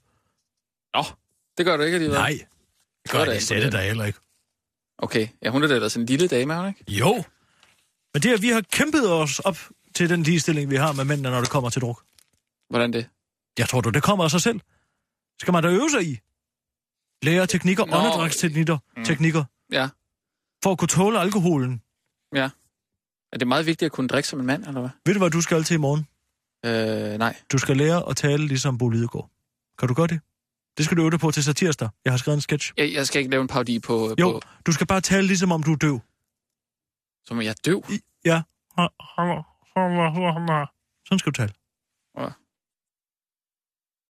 Nå, det gør du ikke alligevel. Nej, det gør Det da det sætte der imponerende. heller ikke. Okay, ja, hun er da ellers en lille dame, hun ikke? Jo, men det er, at vi har kæmpet os op til den ligestilling, vi har med mændene, når det kommer til druk. Hvordan det? Jeg tror du, det kommer af sig selv. Skal man da øve sig i? Lære teknikker, Nå, åndedrætsteknikker, mm. teknikker, Ja. for at kunne tåle alkoholen. Ja. Er det meget vigtigt at kunne drikke som en mand, eller hvad? Ved du, hvad du skal til i morgen? Øh, nej. Du skal lære at tale ligesom Bo Lidegaard. Kan du gøre det? Det skal du øve dig på til satirsdag. Jeg har skrevet en sketch. Jeg, jeg skal ikke lave en parodi på, Jo, på du skal bare tale ligesom om du er døv. som om jeg er døv. I, ja. Sådan skal du tale. Ja.